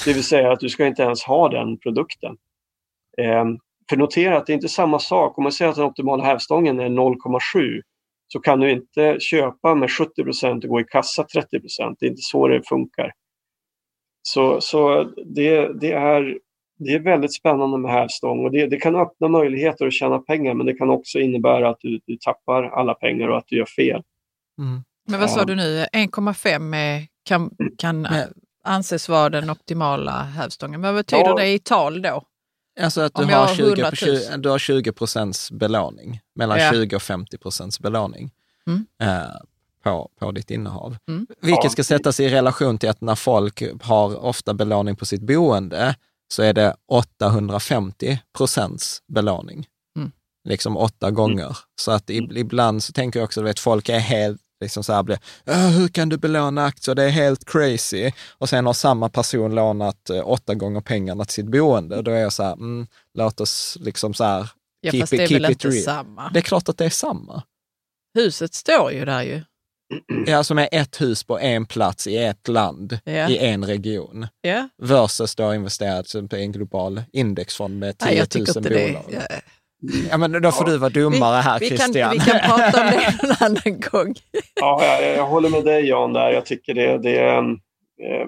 Det vill säga att du ska inte ens ha den produkten. Eh, för notera att det är inte samma sak. Om man säger att den optimala hävstången är 0,7 så kan du inte köpa med 70 och gå i kassa 30% Det är inte så det funkar. Så, så det, det är det är väldigt spännande med hävstång och det, det, kan öppna möjligheter att tjäna pengar men det kan också innebära att du, du tappar alla pengar och att du gör fel. Mm. Men vad sa du nu, 1,5 kan, kan mm. anses vara den optimala hävstången. Vad betyder ja. det i tal då? Alltså att du har, har 20, 20, du har 20 procents belåning, mellan ja. 20 och 50 procents belåning mm. eh, på, på ditt innehav. Mm. Vilket ska sättas i relation till att när folk har ofta belåning på sitt boende, så är det 850 procents belåning. Mm. Liksom åtta mm. gånger. Mm. Så att ibland så tänker jag också, att folk är helt liksom så här blir, hur kan du belåna aktier? Det är helt crazy. Och sen har samma person lånat eh, åtta gånger pengarna till sitt boende. Då är jag så här, mm, låt oss liksom så här, ja, keep, fast it, det är väl inte real. samma? Det är klart att det är samma. Huset står ju där ju. Ja, som är ett hus på en plats i ett land, ja. i en region. Ja. Versus då investerat på en global indexfond med 10 000 bolag. Det, ja. Ja, men då får du vara domare här, vi, Christian. Vi kan, vi kan prata om det [LAUGHS] en annan gång. ja, jag, jag, håller med dig Jan där. Jag tycker det, det är eh,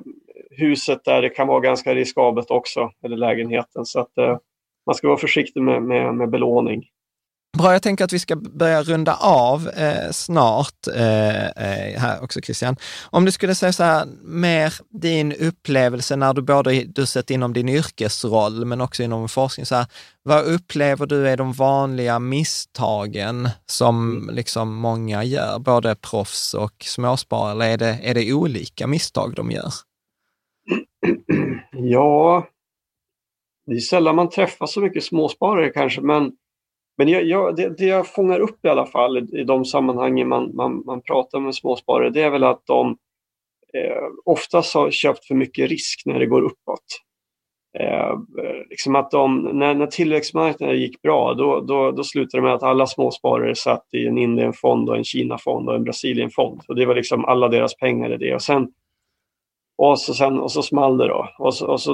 huset där det kan vara ganska riskabelt också, eller lägenheten. Så att eh, man ska vara försiktig med, med, med belåning. Bra, jag tänker att vi ska börja runda av eh, snart eh, eh, här också Christian. Om du skulle säga så här, mer din upplevelse när du både du sett inom din yrkesroll men också inom forskning, så här, vad upplever du är de vanliga misstagen som mm. liksom många gör, både proffs och småsparare, eller är det, är det olika misstag de gör? Ja, det är sällan man träffar så mycket småsparare kanske, men men jag, jag, det, det, jag fångar upp i alla fall i, de sammanhangen man, man, man pratar med småsparare, det är väl att de eh, oftast har köpt för mycket risk när det går uppåt. Eh, eh, liksom att de, när, när tillväxtmarknaden gick bra, då, då, då slutade det med att alla småsparare satt i en Indienfond och en Kinafond och en Brasilienfond. Och det var liksom alla deras pengar i det. Och sen och så, sen, och så small det då. Och så, och så,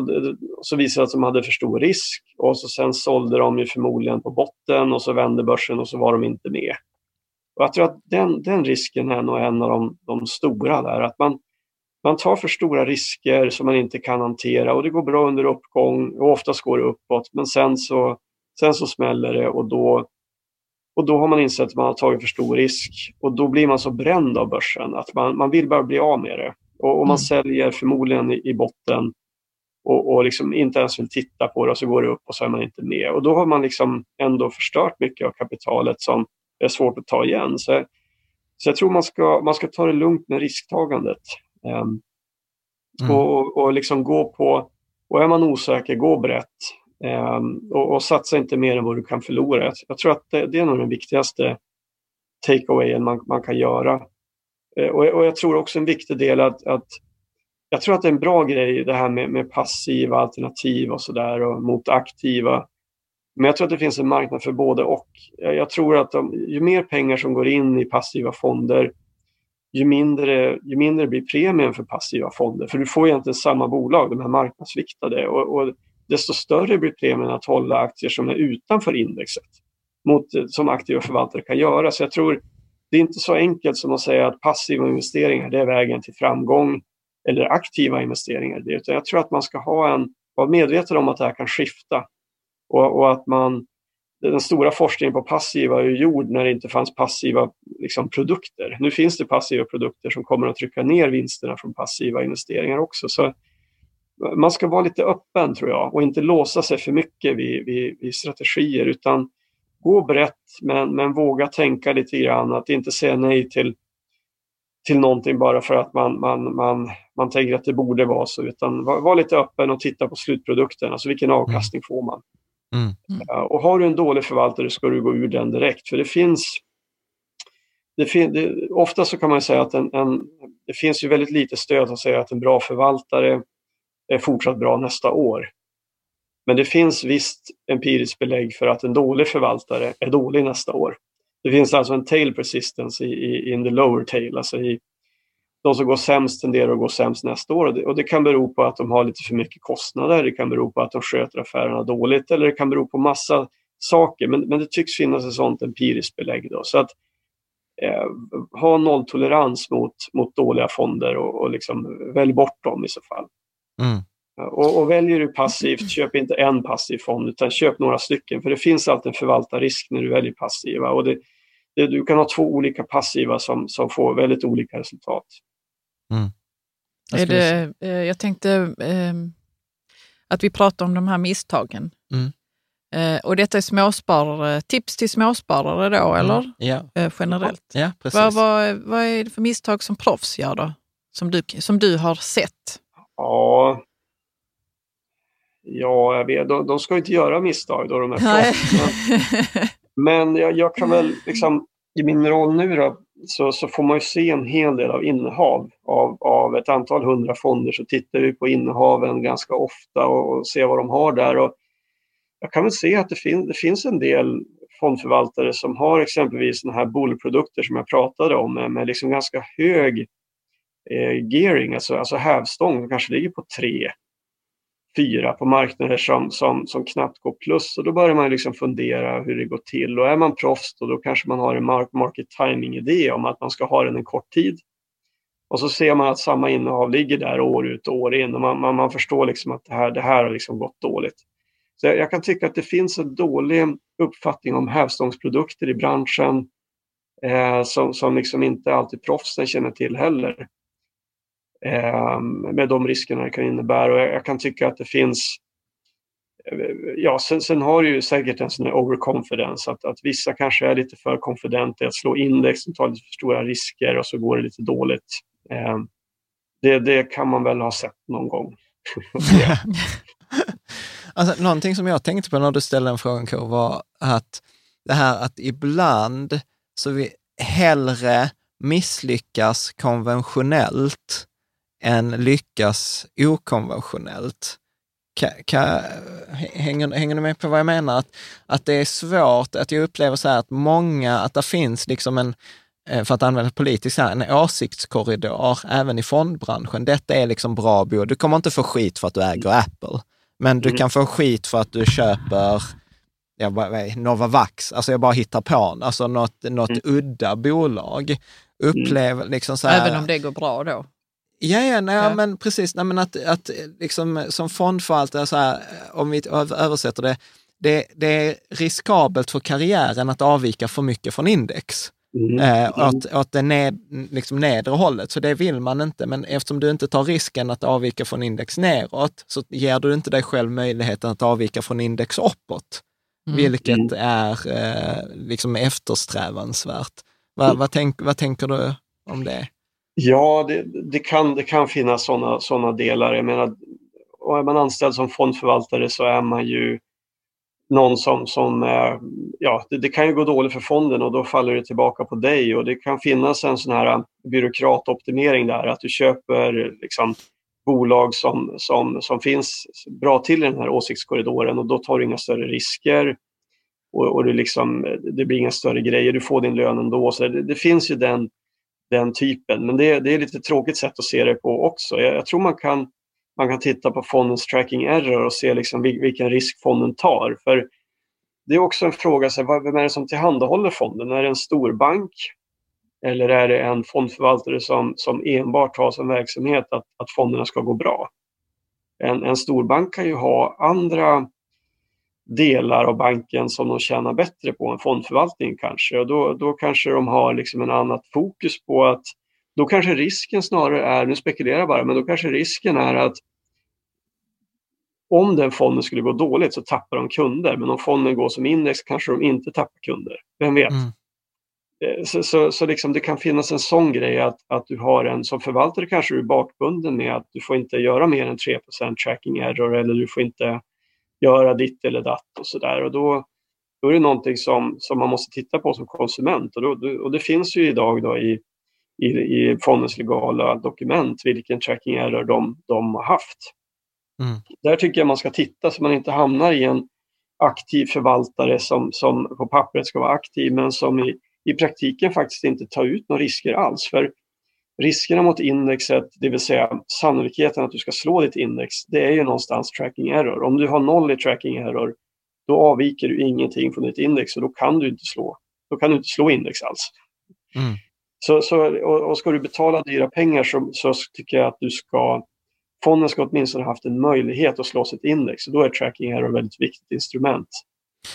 och så visade det att de hade för stor risk och så sen sålde de ju förmodligen på botten och så vände börsen och så var de inte med. Och jag tror att den, den risken är nog en av de, de stora där. Att man, man tar för stora risker som man inte kan hantera och det går bra under uppgång och oftast går det uppåt men sen så, sen så smäller det och då, och då har man insett att man har tagit för stor risk och då blir man så bränd av börsen att man, man vill bara bli av med det. Och, och man mm. säljer förmodligen i, i botten och, och liksom inte ens vill titta på det och så går det upp och så är man inte med. Och då har man liksom ändå förstört mycket av kapitalet som är svårt att ta igen. Så, så jag tror man ska, man ska ta det lugnt med risktagandet. Um, mm. och, och liksom gå på, och är man osäker, gå brett. Um, och, och, satsa inte mer än vad du kan förlora. Jag tror att det, det är nog den viktigaste takeawayen man, man kan göra. Eh, och, och jag tror också en viktig del att, att jag tror att det är en bra grej det här med, med passiva alternativ och sådär och mot aktiva. Men jag tror att det finns en marknad för både och. Jag tror att de, ju mer pengar som går in i passiva fonder, ju mindre, ju mindre blir premien för passiva fonder. För du får egentligen samma bolag, de här marknadsviktade. Och, och desto större blir premien att hålla aktier som är utanför indexet mot, som aktiva förvaltare kan göra. Så jag tror det är inte så enkelt som att säga att passiva investeringar det är vägen till framgång eller aktiva investeringar. Det, utan jag tror att man ska ha en, vara medveten om att det här kan skifta och, och att man den stora forskningen på passiva är gjord när det inte fanns passiva liksom, produkter. Nu finns det passiva produkter som kommer att trycka ner vinsterna från passiva investeringar också. Så man ska vara lite öppen tror jag och inte låsa sig för mycket vid, vid, vid strategier utan gå brett men, men våga tänka lite grann, att inte säga nej till, till någonting bara för att man, man, man, man tänker att det borde vara så, utan var, var lite öppen och titta på slutprodukten, alltså vilken mm. avkastning får man. Mm. Mm. Och har du en dålig förvaltare ska du gå ur den direkt, för det finns det fin det, ofta så kan man säga att en, en, det finns ju väldigt lite stöd att säga att en bra förvaltare är fortsatt bra nästa år. Men det finns visst empiriskt belägg för att en dålig förvaltare är dålig nästa år. Det finns alltså en tail persistence i, i in the lower tail, alltså i de som går sämst tenderar att gå sämst nästa år. Och det, och det, kan bero på att de har lite för mycket kostnader, det kan bero på att de sköter affärerna dåligt eller det kan bero på massa saker. Men, men det tycks finnas ett sådant empiriskt belägg. Då. Så att eh, ha nolltolerans mot, mot dåliga fonder och, och liksom välj bort dem i så fall. Mm. Och, och, väljer du passivt, köp inte en passiv fond utan köp några stycken. För det finns alltid en förvaltarrisk när du väljer passiva. Och det, det, du kan ha två olika passiva som, som får väldigt olika resultat. Mm. Är det, eh, jag tänkte eh, att vi pratar om de här misstagen. Mm. Eh, och detta är småsparare, tips till småsparare då, mm. eller? Ja. Eh, generellt. Ja, precis. Vad, vad, vad är det för misstag som proffs gör då? Som du, som du har sett? Ja, Ja, jag vet, de, de ska inte göra misstag då de är proffs. [LAUGHS] Men jag, jag, kan väl liksom, i min roll nu då, så, så, får man ju se en hel del av innehav. Av, av ett antal hundra fonder så tittar vi på innehaven ganska ofta och, och ser vad de har där. Och jag kan väl se att det, fin, det finns en del fondförvaltare som har exempelvis den här bullprodukter som jag pratade om med, med liksom ganska hög eh, gearing, alltså, alltså hävstång, kanske ligger på 3 fyra på marknader som, som, som knappt går plus och då börjar man liksom fundera hur det går till och är man proffs då, då kanske man har en market timing idé om att man ska ha den en kort tid. Och så ser man att samma innehav ligger där år ut och år in och man, man, man förstår liksom att det här, det här har liksom gått dåligt. Så jag, jag kan tycka att det finns en dålig uppfattning om hävstångsprodukter i branschen eh, som, som liksom inte alltid proffsen känner till heller. Ehm, med de riskerna det kan innebära. Och jag, kan tycka att det finns eh, Ja, sen, sen har du ju säkert en sån här overconfidence, att, att vissa kanske är lite för konfidenta i att slå index, och tar lite för stora risker och så går det lite dåligt. Eh, det, det kan man väl ha sett någon gång. [LAUGHS] alltså, någonting som jag tänkte på när du ställde den frågan, K, var att det här att ibland så vi hellre misslyckas konventionellt än lyckas okonventionellt. Ka, ka, hänger, hänger du med på vad jag menar? Att, att det är svårt, att jag upplever så här att många, att det finns liksom en, eh, för att använda politiskt här, en åsiktskorridor även i fondbranschen. Detta är liksom bra bo. Du kommer inte få skit för att du äger Apple, men du mm. kan få skit för att du köper jag bara, Novavax, alltså jag bara hittar på, alltså något, något mm. udda bolag. Upplev, mm. liksom så här, Även om det går bra då? Ja, ja, nej, ja. men precis. Nej, men att, att liksom, som fondförvaltare, så här, om vi översätter det, det, det är riskabelt för karriären att avvika för mycket från index. Mm. Eh, åt, åt det ned, liksom nedre hållet, så det vill man inte. Men eftersom du inte tar risken att avvika från index neråt, så ger du inte dig själv möjligheten att avvika från index uppåt, mm. vilket mm. är eh, liksom eftersträvansvärt. Va, mm. vad, tänk, vad tänker du om det? Ja, det, det, kan, det kan finnas sådana såna delar. Jag menar, och är man anställd som fondförvaltare så är man ju någon som, som ja, det, det, kan ju gå dåligt för fonden och då faller det tillbaka på dig och det kan finnas en sån här äh, byråkratoptimering där, att du köper liksom, bolag som, som, som finns bra till i den här åsiktskorridoren och då tar du inga större risker och, och du liksom, det blir inga större grejer, du får din lön ändå. Så det, det finns ju den den typen. Men det, det är lite tråkigt sätt att se det på också. Jag, jag, tror man kan, man kan titta på fondens tracking error och se liksom vilken risk fonden tar. För det är också en fråga, så här, vem är det som tillhandahåller fonden? Är det en storbank? Eller är det en fondförvaltare som, som enbart har som verksamhet att, att fonderna ska gå bra? En, en storbank kan ju ha andra delar av banken som de tjänar bättre på än fondförvaltning kanske. Och då, då kanske de har liksom en annat fokus på att då kanske risken snarare är, nu spekulerar jag bara, men då kanske risken är att om den fonden skulle gå dåligt så tappar de kunder, men om fonden går som index kanske de inte tappar kunder. Vem vet? Mm. Eh, så, så, så liksom det kan finnas en sån grej att, att du har en, som förvaltare kanske du är bakbunden med att du får inte göra mer än 3% tracking error eller du får inte göra ditt eller datt och sådär. Och då, då är det någonting som, som man måste titta på som konsument. Och, då, och det finns ju idag då i, i, i fondens legala dokument vilken tracking error de, de har haft. Mm. Där tycker jag man ska titta så man inte hamnar i en aktiv förvaltare som, som på pappret ska vara aktiv men som i, i praktiken faktiskt inte tar ut några risker alls. För riskerna mot indexet, det vill säga sannolikheten att du ska slå ditt index, det är ju någonstans tracking error. Om du har noll i tracking error, då avviker du ingenting från ditt index och då kan du inte slå, då kan du inte slå index alls. Mm. Så, så, och, och ska du betala dyra pengar så, så tycker jag att du ska fonden ska åtminstone haft en möjlighet att slå sitt index och då är tracking error ett väldigt viktigt instrument.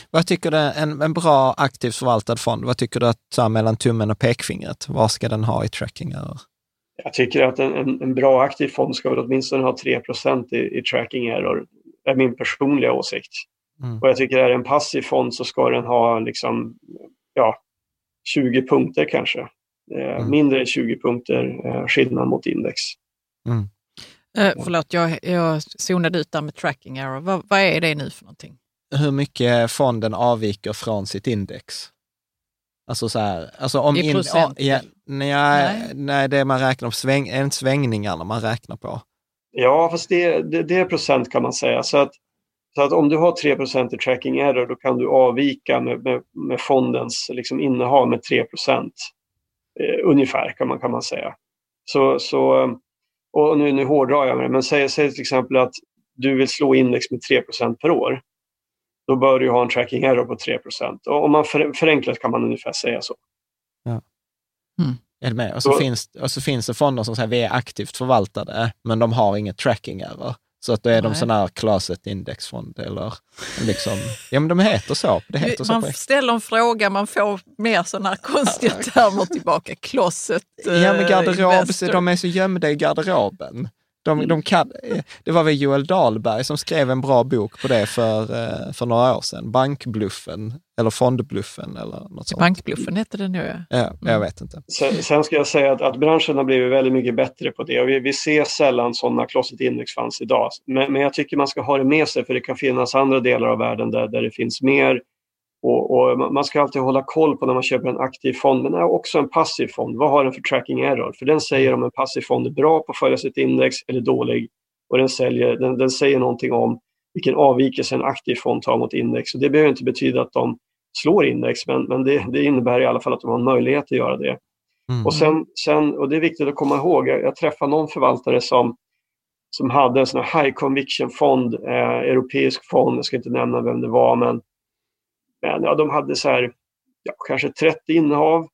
Vad tycker du, en, en bra aktivt förvaltad fond, vad tycker du att så mellan tummen och pekfingret, vad ska den ha i tracking error? Jag tycker att en, en, en bra aktiv fond ska väl åtminstone ha 3 i, i tracking error. Det är min personliga åsikt. Mm. Och jag tycker att är en passiv fond så ska den ha liksom, ja, 20 punkter kanske. Eh, mm. Mindre än 20 punkter eh, skillnad mot index. Mm. Eh, förlåt, jag, jag zonade ut där med tracking error. Vad, vad är det nu för någonting? Hur mycket fonden avviker från sitt index? Alltså så här, alltså om I procent? ja, nej, nej. nej, det man räknar på, sväng, är inte svängningarna man räknar på? Ja, fast det, det, det, är procent kan man säga. Så att Så att om du har 3 i tracking error då kan du avvika med, med, med fondens liksom innehav med 3 eh, ungefär kan man, kan man säga. Så, så, och nu, nu hårdrar jag med det, men säg, säg till exempel att du vill slå index med 3% per år. Då bör du ha en tracking error på 3 och Om man för, förenklat kan man ungefär säga så. Ja. Mm. Är med? Och, så, så, finns, och så finns det fonder som säger att vi är aktivt förvaltade, men de har inget tracking error. Så att då är Nej. de sådana här closet indexfond eller liksom, ja men de heter så. Det heter man så ställer en fråga, man får mer sådana här konstiga termer tillbaka. Closet Ja men garderob, eh, de är så gömda i garderoben. De, mm. de kan, det var väl Joel Dahlberg som skrev en bra bok på det för, eh, för några år sedan. Bankbluffen, eller Fondbluffen eller något sånt. Bankbluffen hette den nu ja. Ja, jag mm. vet inte. Sen, sen, ska jag säga att, att branschen har blivit väldigt mycket bättre på det och vi, vi ser sällan sådana closet index funds idag. Men, men jag tycker man ska ha det med sig för det kan finnas andra delar av världen där, där det finns mer och, och, man ska alltid hålla koll på när man köper en aktiv fond, men också en passiv fond. Vad har den för tracking error? För den säger om en passiv fond är bra på att följa sitt index eller dålig. Och den, säljer, den, den säger någonting om vilken avvikelse en aktiv fond tar mot index. Och det behöver inte betyda att de slår index, men, men det, det, innebär i alla fall att de har en möjlighet att göra det. Mm. Och, sen, sen, och det är viktigt att komma ihåg, jag, jag träffade någon förvaltare som, som hade en sån high conviction-fond, eh, europeisk fond, jag ska inte nämna vem det var, men men ja, de hade så här, ja, kanske 30 innehav,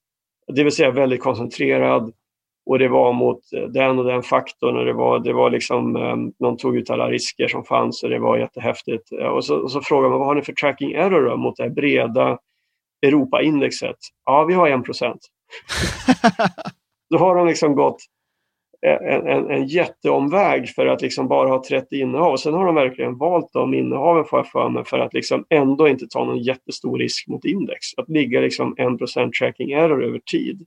det vill säga väldigt koncentrerad. Och det var mot den och den faktorn och det var, det var liksom, um, de tog ut alla risker som fanns och det var jättehäftigt. Och så, och så frågade man vad har ni för tracking error då, mot det här breda Europaindexet? Ja, vi har 1 procent. [LAUGHS] då har de liksom gått en, en, en jätteomväg för att liksom bara ha 30 innehav. Och sen har de verkligen valt de innehaven får jag för mig för att liksom ändå inte ta någon jättestor risk mot index. Att ligga liksom 1% tracking error över tid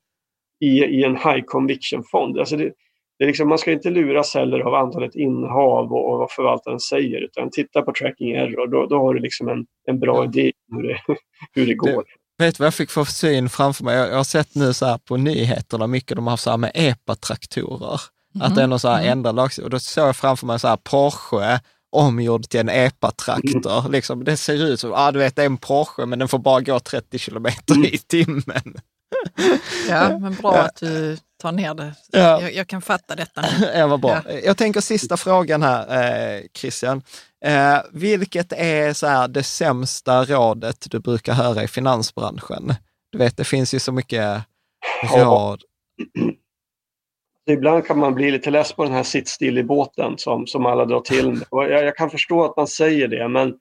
i, i en high conviction-fond. Alltså det, det liksom, man ska inte luras heller av antalet innehav och, och vad förvaltaren säger utan titta på tracking error. Då, då har du liksom en, en bra idé hur det, [LAUGHS] hur det går. Vet du vad jag fick för syn framför mig? Jag, har sett nu så här på nyheterna, mycket de har haft så här med EPA-traktorer. Mm. Att det är någon så här mm. ändrad lagstiftning. Och då såg jag framför mig så här Porsche omgjord till en EPA-traktor. Mm. Liksom, det ser ut som, ah, du vet, det är en Porsche, men den får bara gå 30 kilometer mm. i timmen. Ja, [LAUGHS] men bra att du tar ner det. Ja. Jag, jag, kan fatta detta. [LAUGHS] Ja, vad bra. Ja. Jag tänker sista frågan här, eh, Christian. Eh, vilket är så här, det sämsta rådet du brukar höra i finansbranschen? Du vet, det finns ju så mycket råd. Ibland kan man bli lite less på den här sitt still i båten som, som alla drar till. Jag, jag, kan förstå att man säger det, men,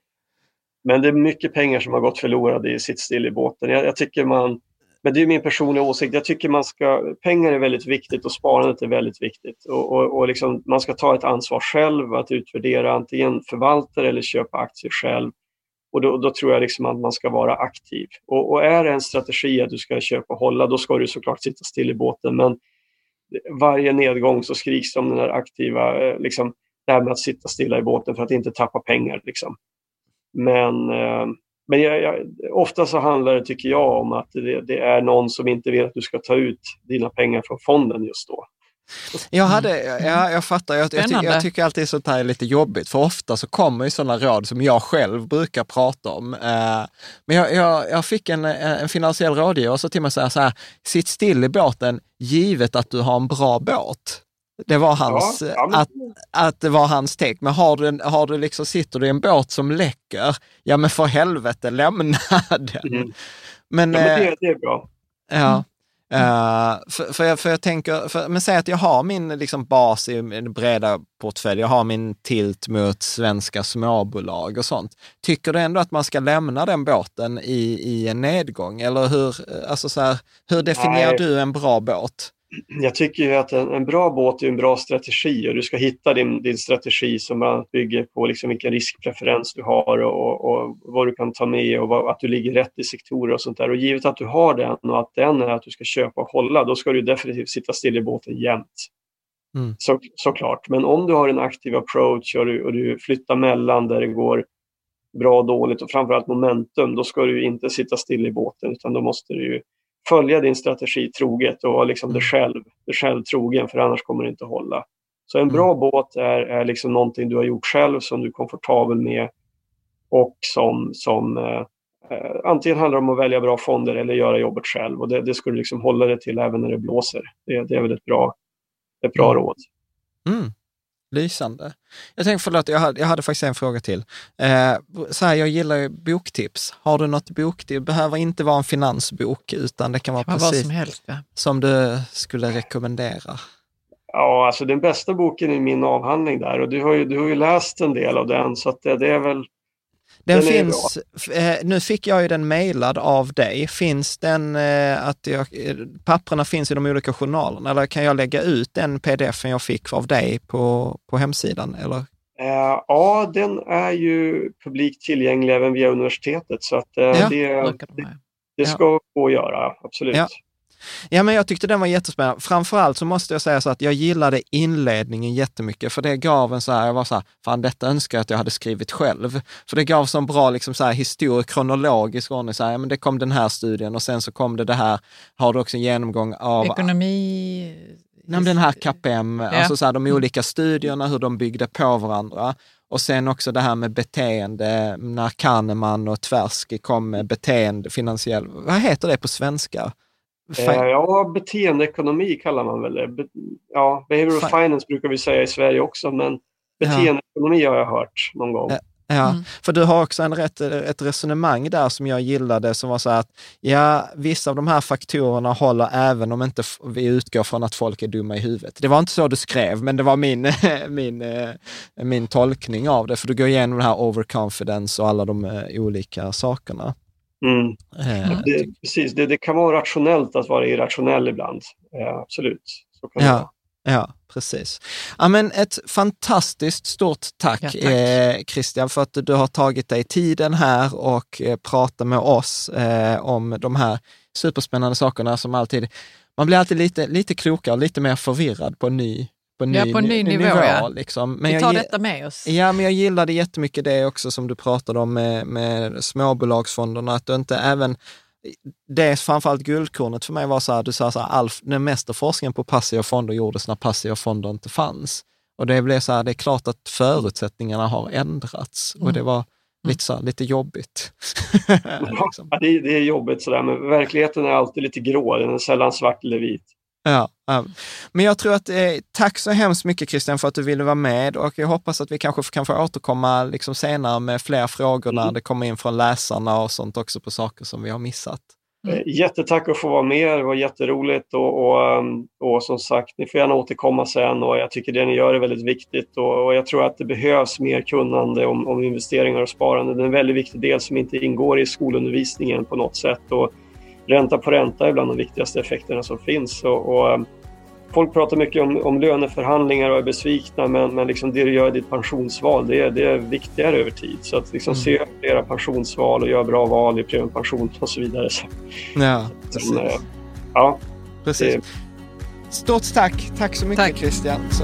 men det är mycket pengar som har gått förlorade i sitt still i båten. Jag, jag tycker man men det är min personliga åsikt. Jag tycker man ska, pengar är väldigt viktigt och sparandet är väldigt viktigt. Och, och, och liksom, man ska ta ett ansvar själv att utvärdera antingen förvaltare eller köpa aktier själv. Och då, då tror jag liksom att man ska vara aktiv. Och, och, är det en strategi att du ska köpa och hålla, då ska du såklart sitta still i båten. Men varje nedgång så skriks det om den här aktiva, eh, liksom, det här med att sitta stilla i båten för att inte tappa pengar. Liksom. Men eh, men jag, jag, ofta så handlar det, tycker jag, om att det, det, är någon som inte vill att du ska ta ut dina pengar från fonden just då. Jag, hade, ja, jag fattar, jag, jag, tycker, jag tycker alltid sånt här är lite jobbigt, för ofta så kommer ju sådana råd som jag själv brukar prata om. Eh, men jag, jag, jag fick en, en finansiell rådgivare som till mig säger så här, sitt still i båten givet att du har en bra båt. Det var hans, ja, att, att det var hans take. Men har du, har du liksom, sitter du i en båt som läcker, ja men för helvete lämna [LAUGHS] den. Mm. Men, ja, men det, eh, det, är bra. Ja. Uh, för, för, jag, för jag tänker, för, men säg att jag har min liksom, bas i min breda portfölj, jag har min tilt mot svenska småbolag och sånt. Tycker du ändå att man ska lämna den båten i, i en nedgång? Eller hur, alltså så här, hur definierar Nej. du en bra båt? Jag tycker ju att en, en, bra båt är en bra strategi och du ska hitta din, din strategi som bland annat bygger på liksom vilken riskpreferens du har och, och, vad du kan ta med och vad, att du ligger rätt i sektorer och sånt där. Och givet att du har den och att den är att du ska köpa och hålla, då ska du definitivt sitta still i båten jämt. Mm. Så, såklart. Men om du har en aktiv approach och du, och du flyttar mellan där det går bra och dåligt och framförallt momentum, då ska du inte sitta still i båten utan då måste du ju följa din strategi troget och vara liksom dig mm. själv, dig själv trogen för annars kommer det inte att hålla. Så en bra mm. båt är, är liksom någonting du har gjort själv som du är komfortabel med och som, som eh, eh, antingen handlar om att välja bra fonder eller göra jobbet själv. Och det, det skulle liksom hålla det till även när det blåser. Det, det är väl ett bra, ett bra råd. Mm. Lysande. Jag tänkte, förlåt, jag hade, jag hade faktiskt en fråga till. Eh, så här, jag gillar ju boktips. Har du något boktips? Det behöver inte vara en finansbok, utan det kan vara precis vad som, helst, ja. som du skulle rekommendera. Ja, alltså den bästa boken är min avhandling där och du har ju, du har ju läst en del av den så att det, det är väl den, den finns, eh, nu fick jag ju den mejlad av dig. Finns den, eh, att jag, eh, papperna finns i de olika journalerna eller kan jag lägga ut den pdf jag fick av dig på, på hemsidan? Eller? ja, den är ju publikt tillgänglig även via universitetet så att ja, det, det, det, ska ja. gå att göra, absolut. Ja. Ja, men jag tyckte den var jättespännande. Framförallt så måste jag säga så att jag gillade inledningen jättemycket, för det gav en så här, jag var så här, fan detta önskar jag att jag hade skrivit själv. För det gav så bra liksom så här historia, kronologisk ordning, så här, ja, men det kom den här studien och sen så kom det det här, har du också en genomgång av... Ekonomi... Nej, den här KPM, ja. alltså så här, de olika studierna, hur de byggde på varandra. Och sen också det här med beteende, när Kahneman och Tversky kom med beteende, finansiell, vad heter det på svenska? Eh, ja, beteendeekonomi kallar man väl det. ja, behavioral Fi finance brukar vi säga i Sverige också, men beteendeekonomi ja. har jag hört någon gång. Ja, mm. för du har också en rätt, ett resonemang där som jag gillade som var så att ja, vissa av de här faktorerna håller även om inte vi utgår från att folk är dumma i huvudet. Det var inte så du skrev, men det var min, [LAUGHS] min, eh, min tolkning av det, för du går igenom det här overconfidence och alla de eh, olika sakerna. Mm. Eh, det, precis, det, det, kan vara rationellt att vara irrationell ibland. Eh, absolut. Så kan ja. Ja, precis. Ja, men ett fantastiskt stort tack, ja, tack. Eh, Christian, för att du har tagit dig tiden här och eh, pratat med oss eh, om de här superspännande sakerna som alltid, man blir alltid lite, lite klokare och lite mer förvirrad på ny på ny, ja, på ny nivå. nivå ja. liksom. men Vi tar jag, detta med oss. Ja, men jag gillade jättemycket det också som du pratade om med, med småbolagsfonderna, att du inte även det framförallt guldkornet för mig var så här, du sa så här, all, den mesta forskningen på passiva fonder gjordes när passiva fonder inte fanns. Och det blev så här, det är klart att förutsättningarna har ändrats mm. och det var lite, så här, lite jobbigt. liksom. [LAUGHS] ja, det, det, är jobbigt sådär, men verkligheten är alltid lite grå, den är sällan svart eller vit. Ja, ja, men jag tror att, eh, tack så hemskt mycket Christian för att du ville vara med och jag hoppas att vi kanske kan få återkomma liksom senare med fler frågor när mm. det kommer in från läsarna och sånt också på saker som vi har missat. Mm. Jättetack att få vara med, det var jätteroligt och, och, ehm, och, som sagt, ni får gärna återkomma sen och jag tycker det ni gör är väldigt viktigt och, och jag tror att det behövs mer kunnande om, om, investeringar och sparande. Det är en väldigt viktig del som inte ingår i skolundervisningen på något sätt. Och, ränta på ränta är bland de viktigaste effekterna som finns. Och, och eh, folk pratar mycket om, om löneförhandlingar och är besvikna men, men liksom det du gör i ditt pensionsval det är, det är viktigare över tid. Så att liksom mm. se över era pensionsval och göra bra val i premiepension och så vidare. Så, ja, precis. Men, ja, precis. Det... Stort tack! Tack så mycket tack. Christian. Så.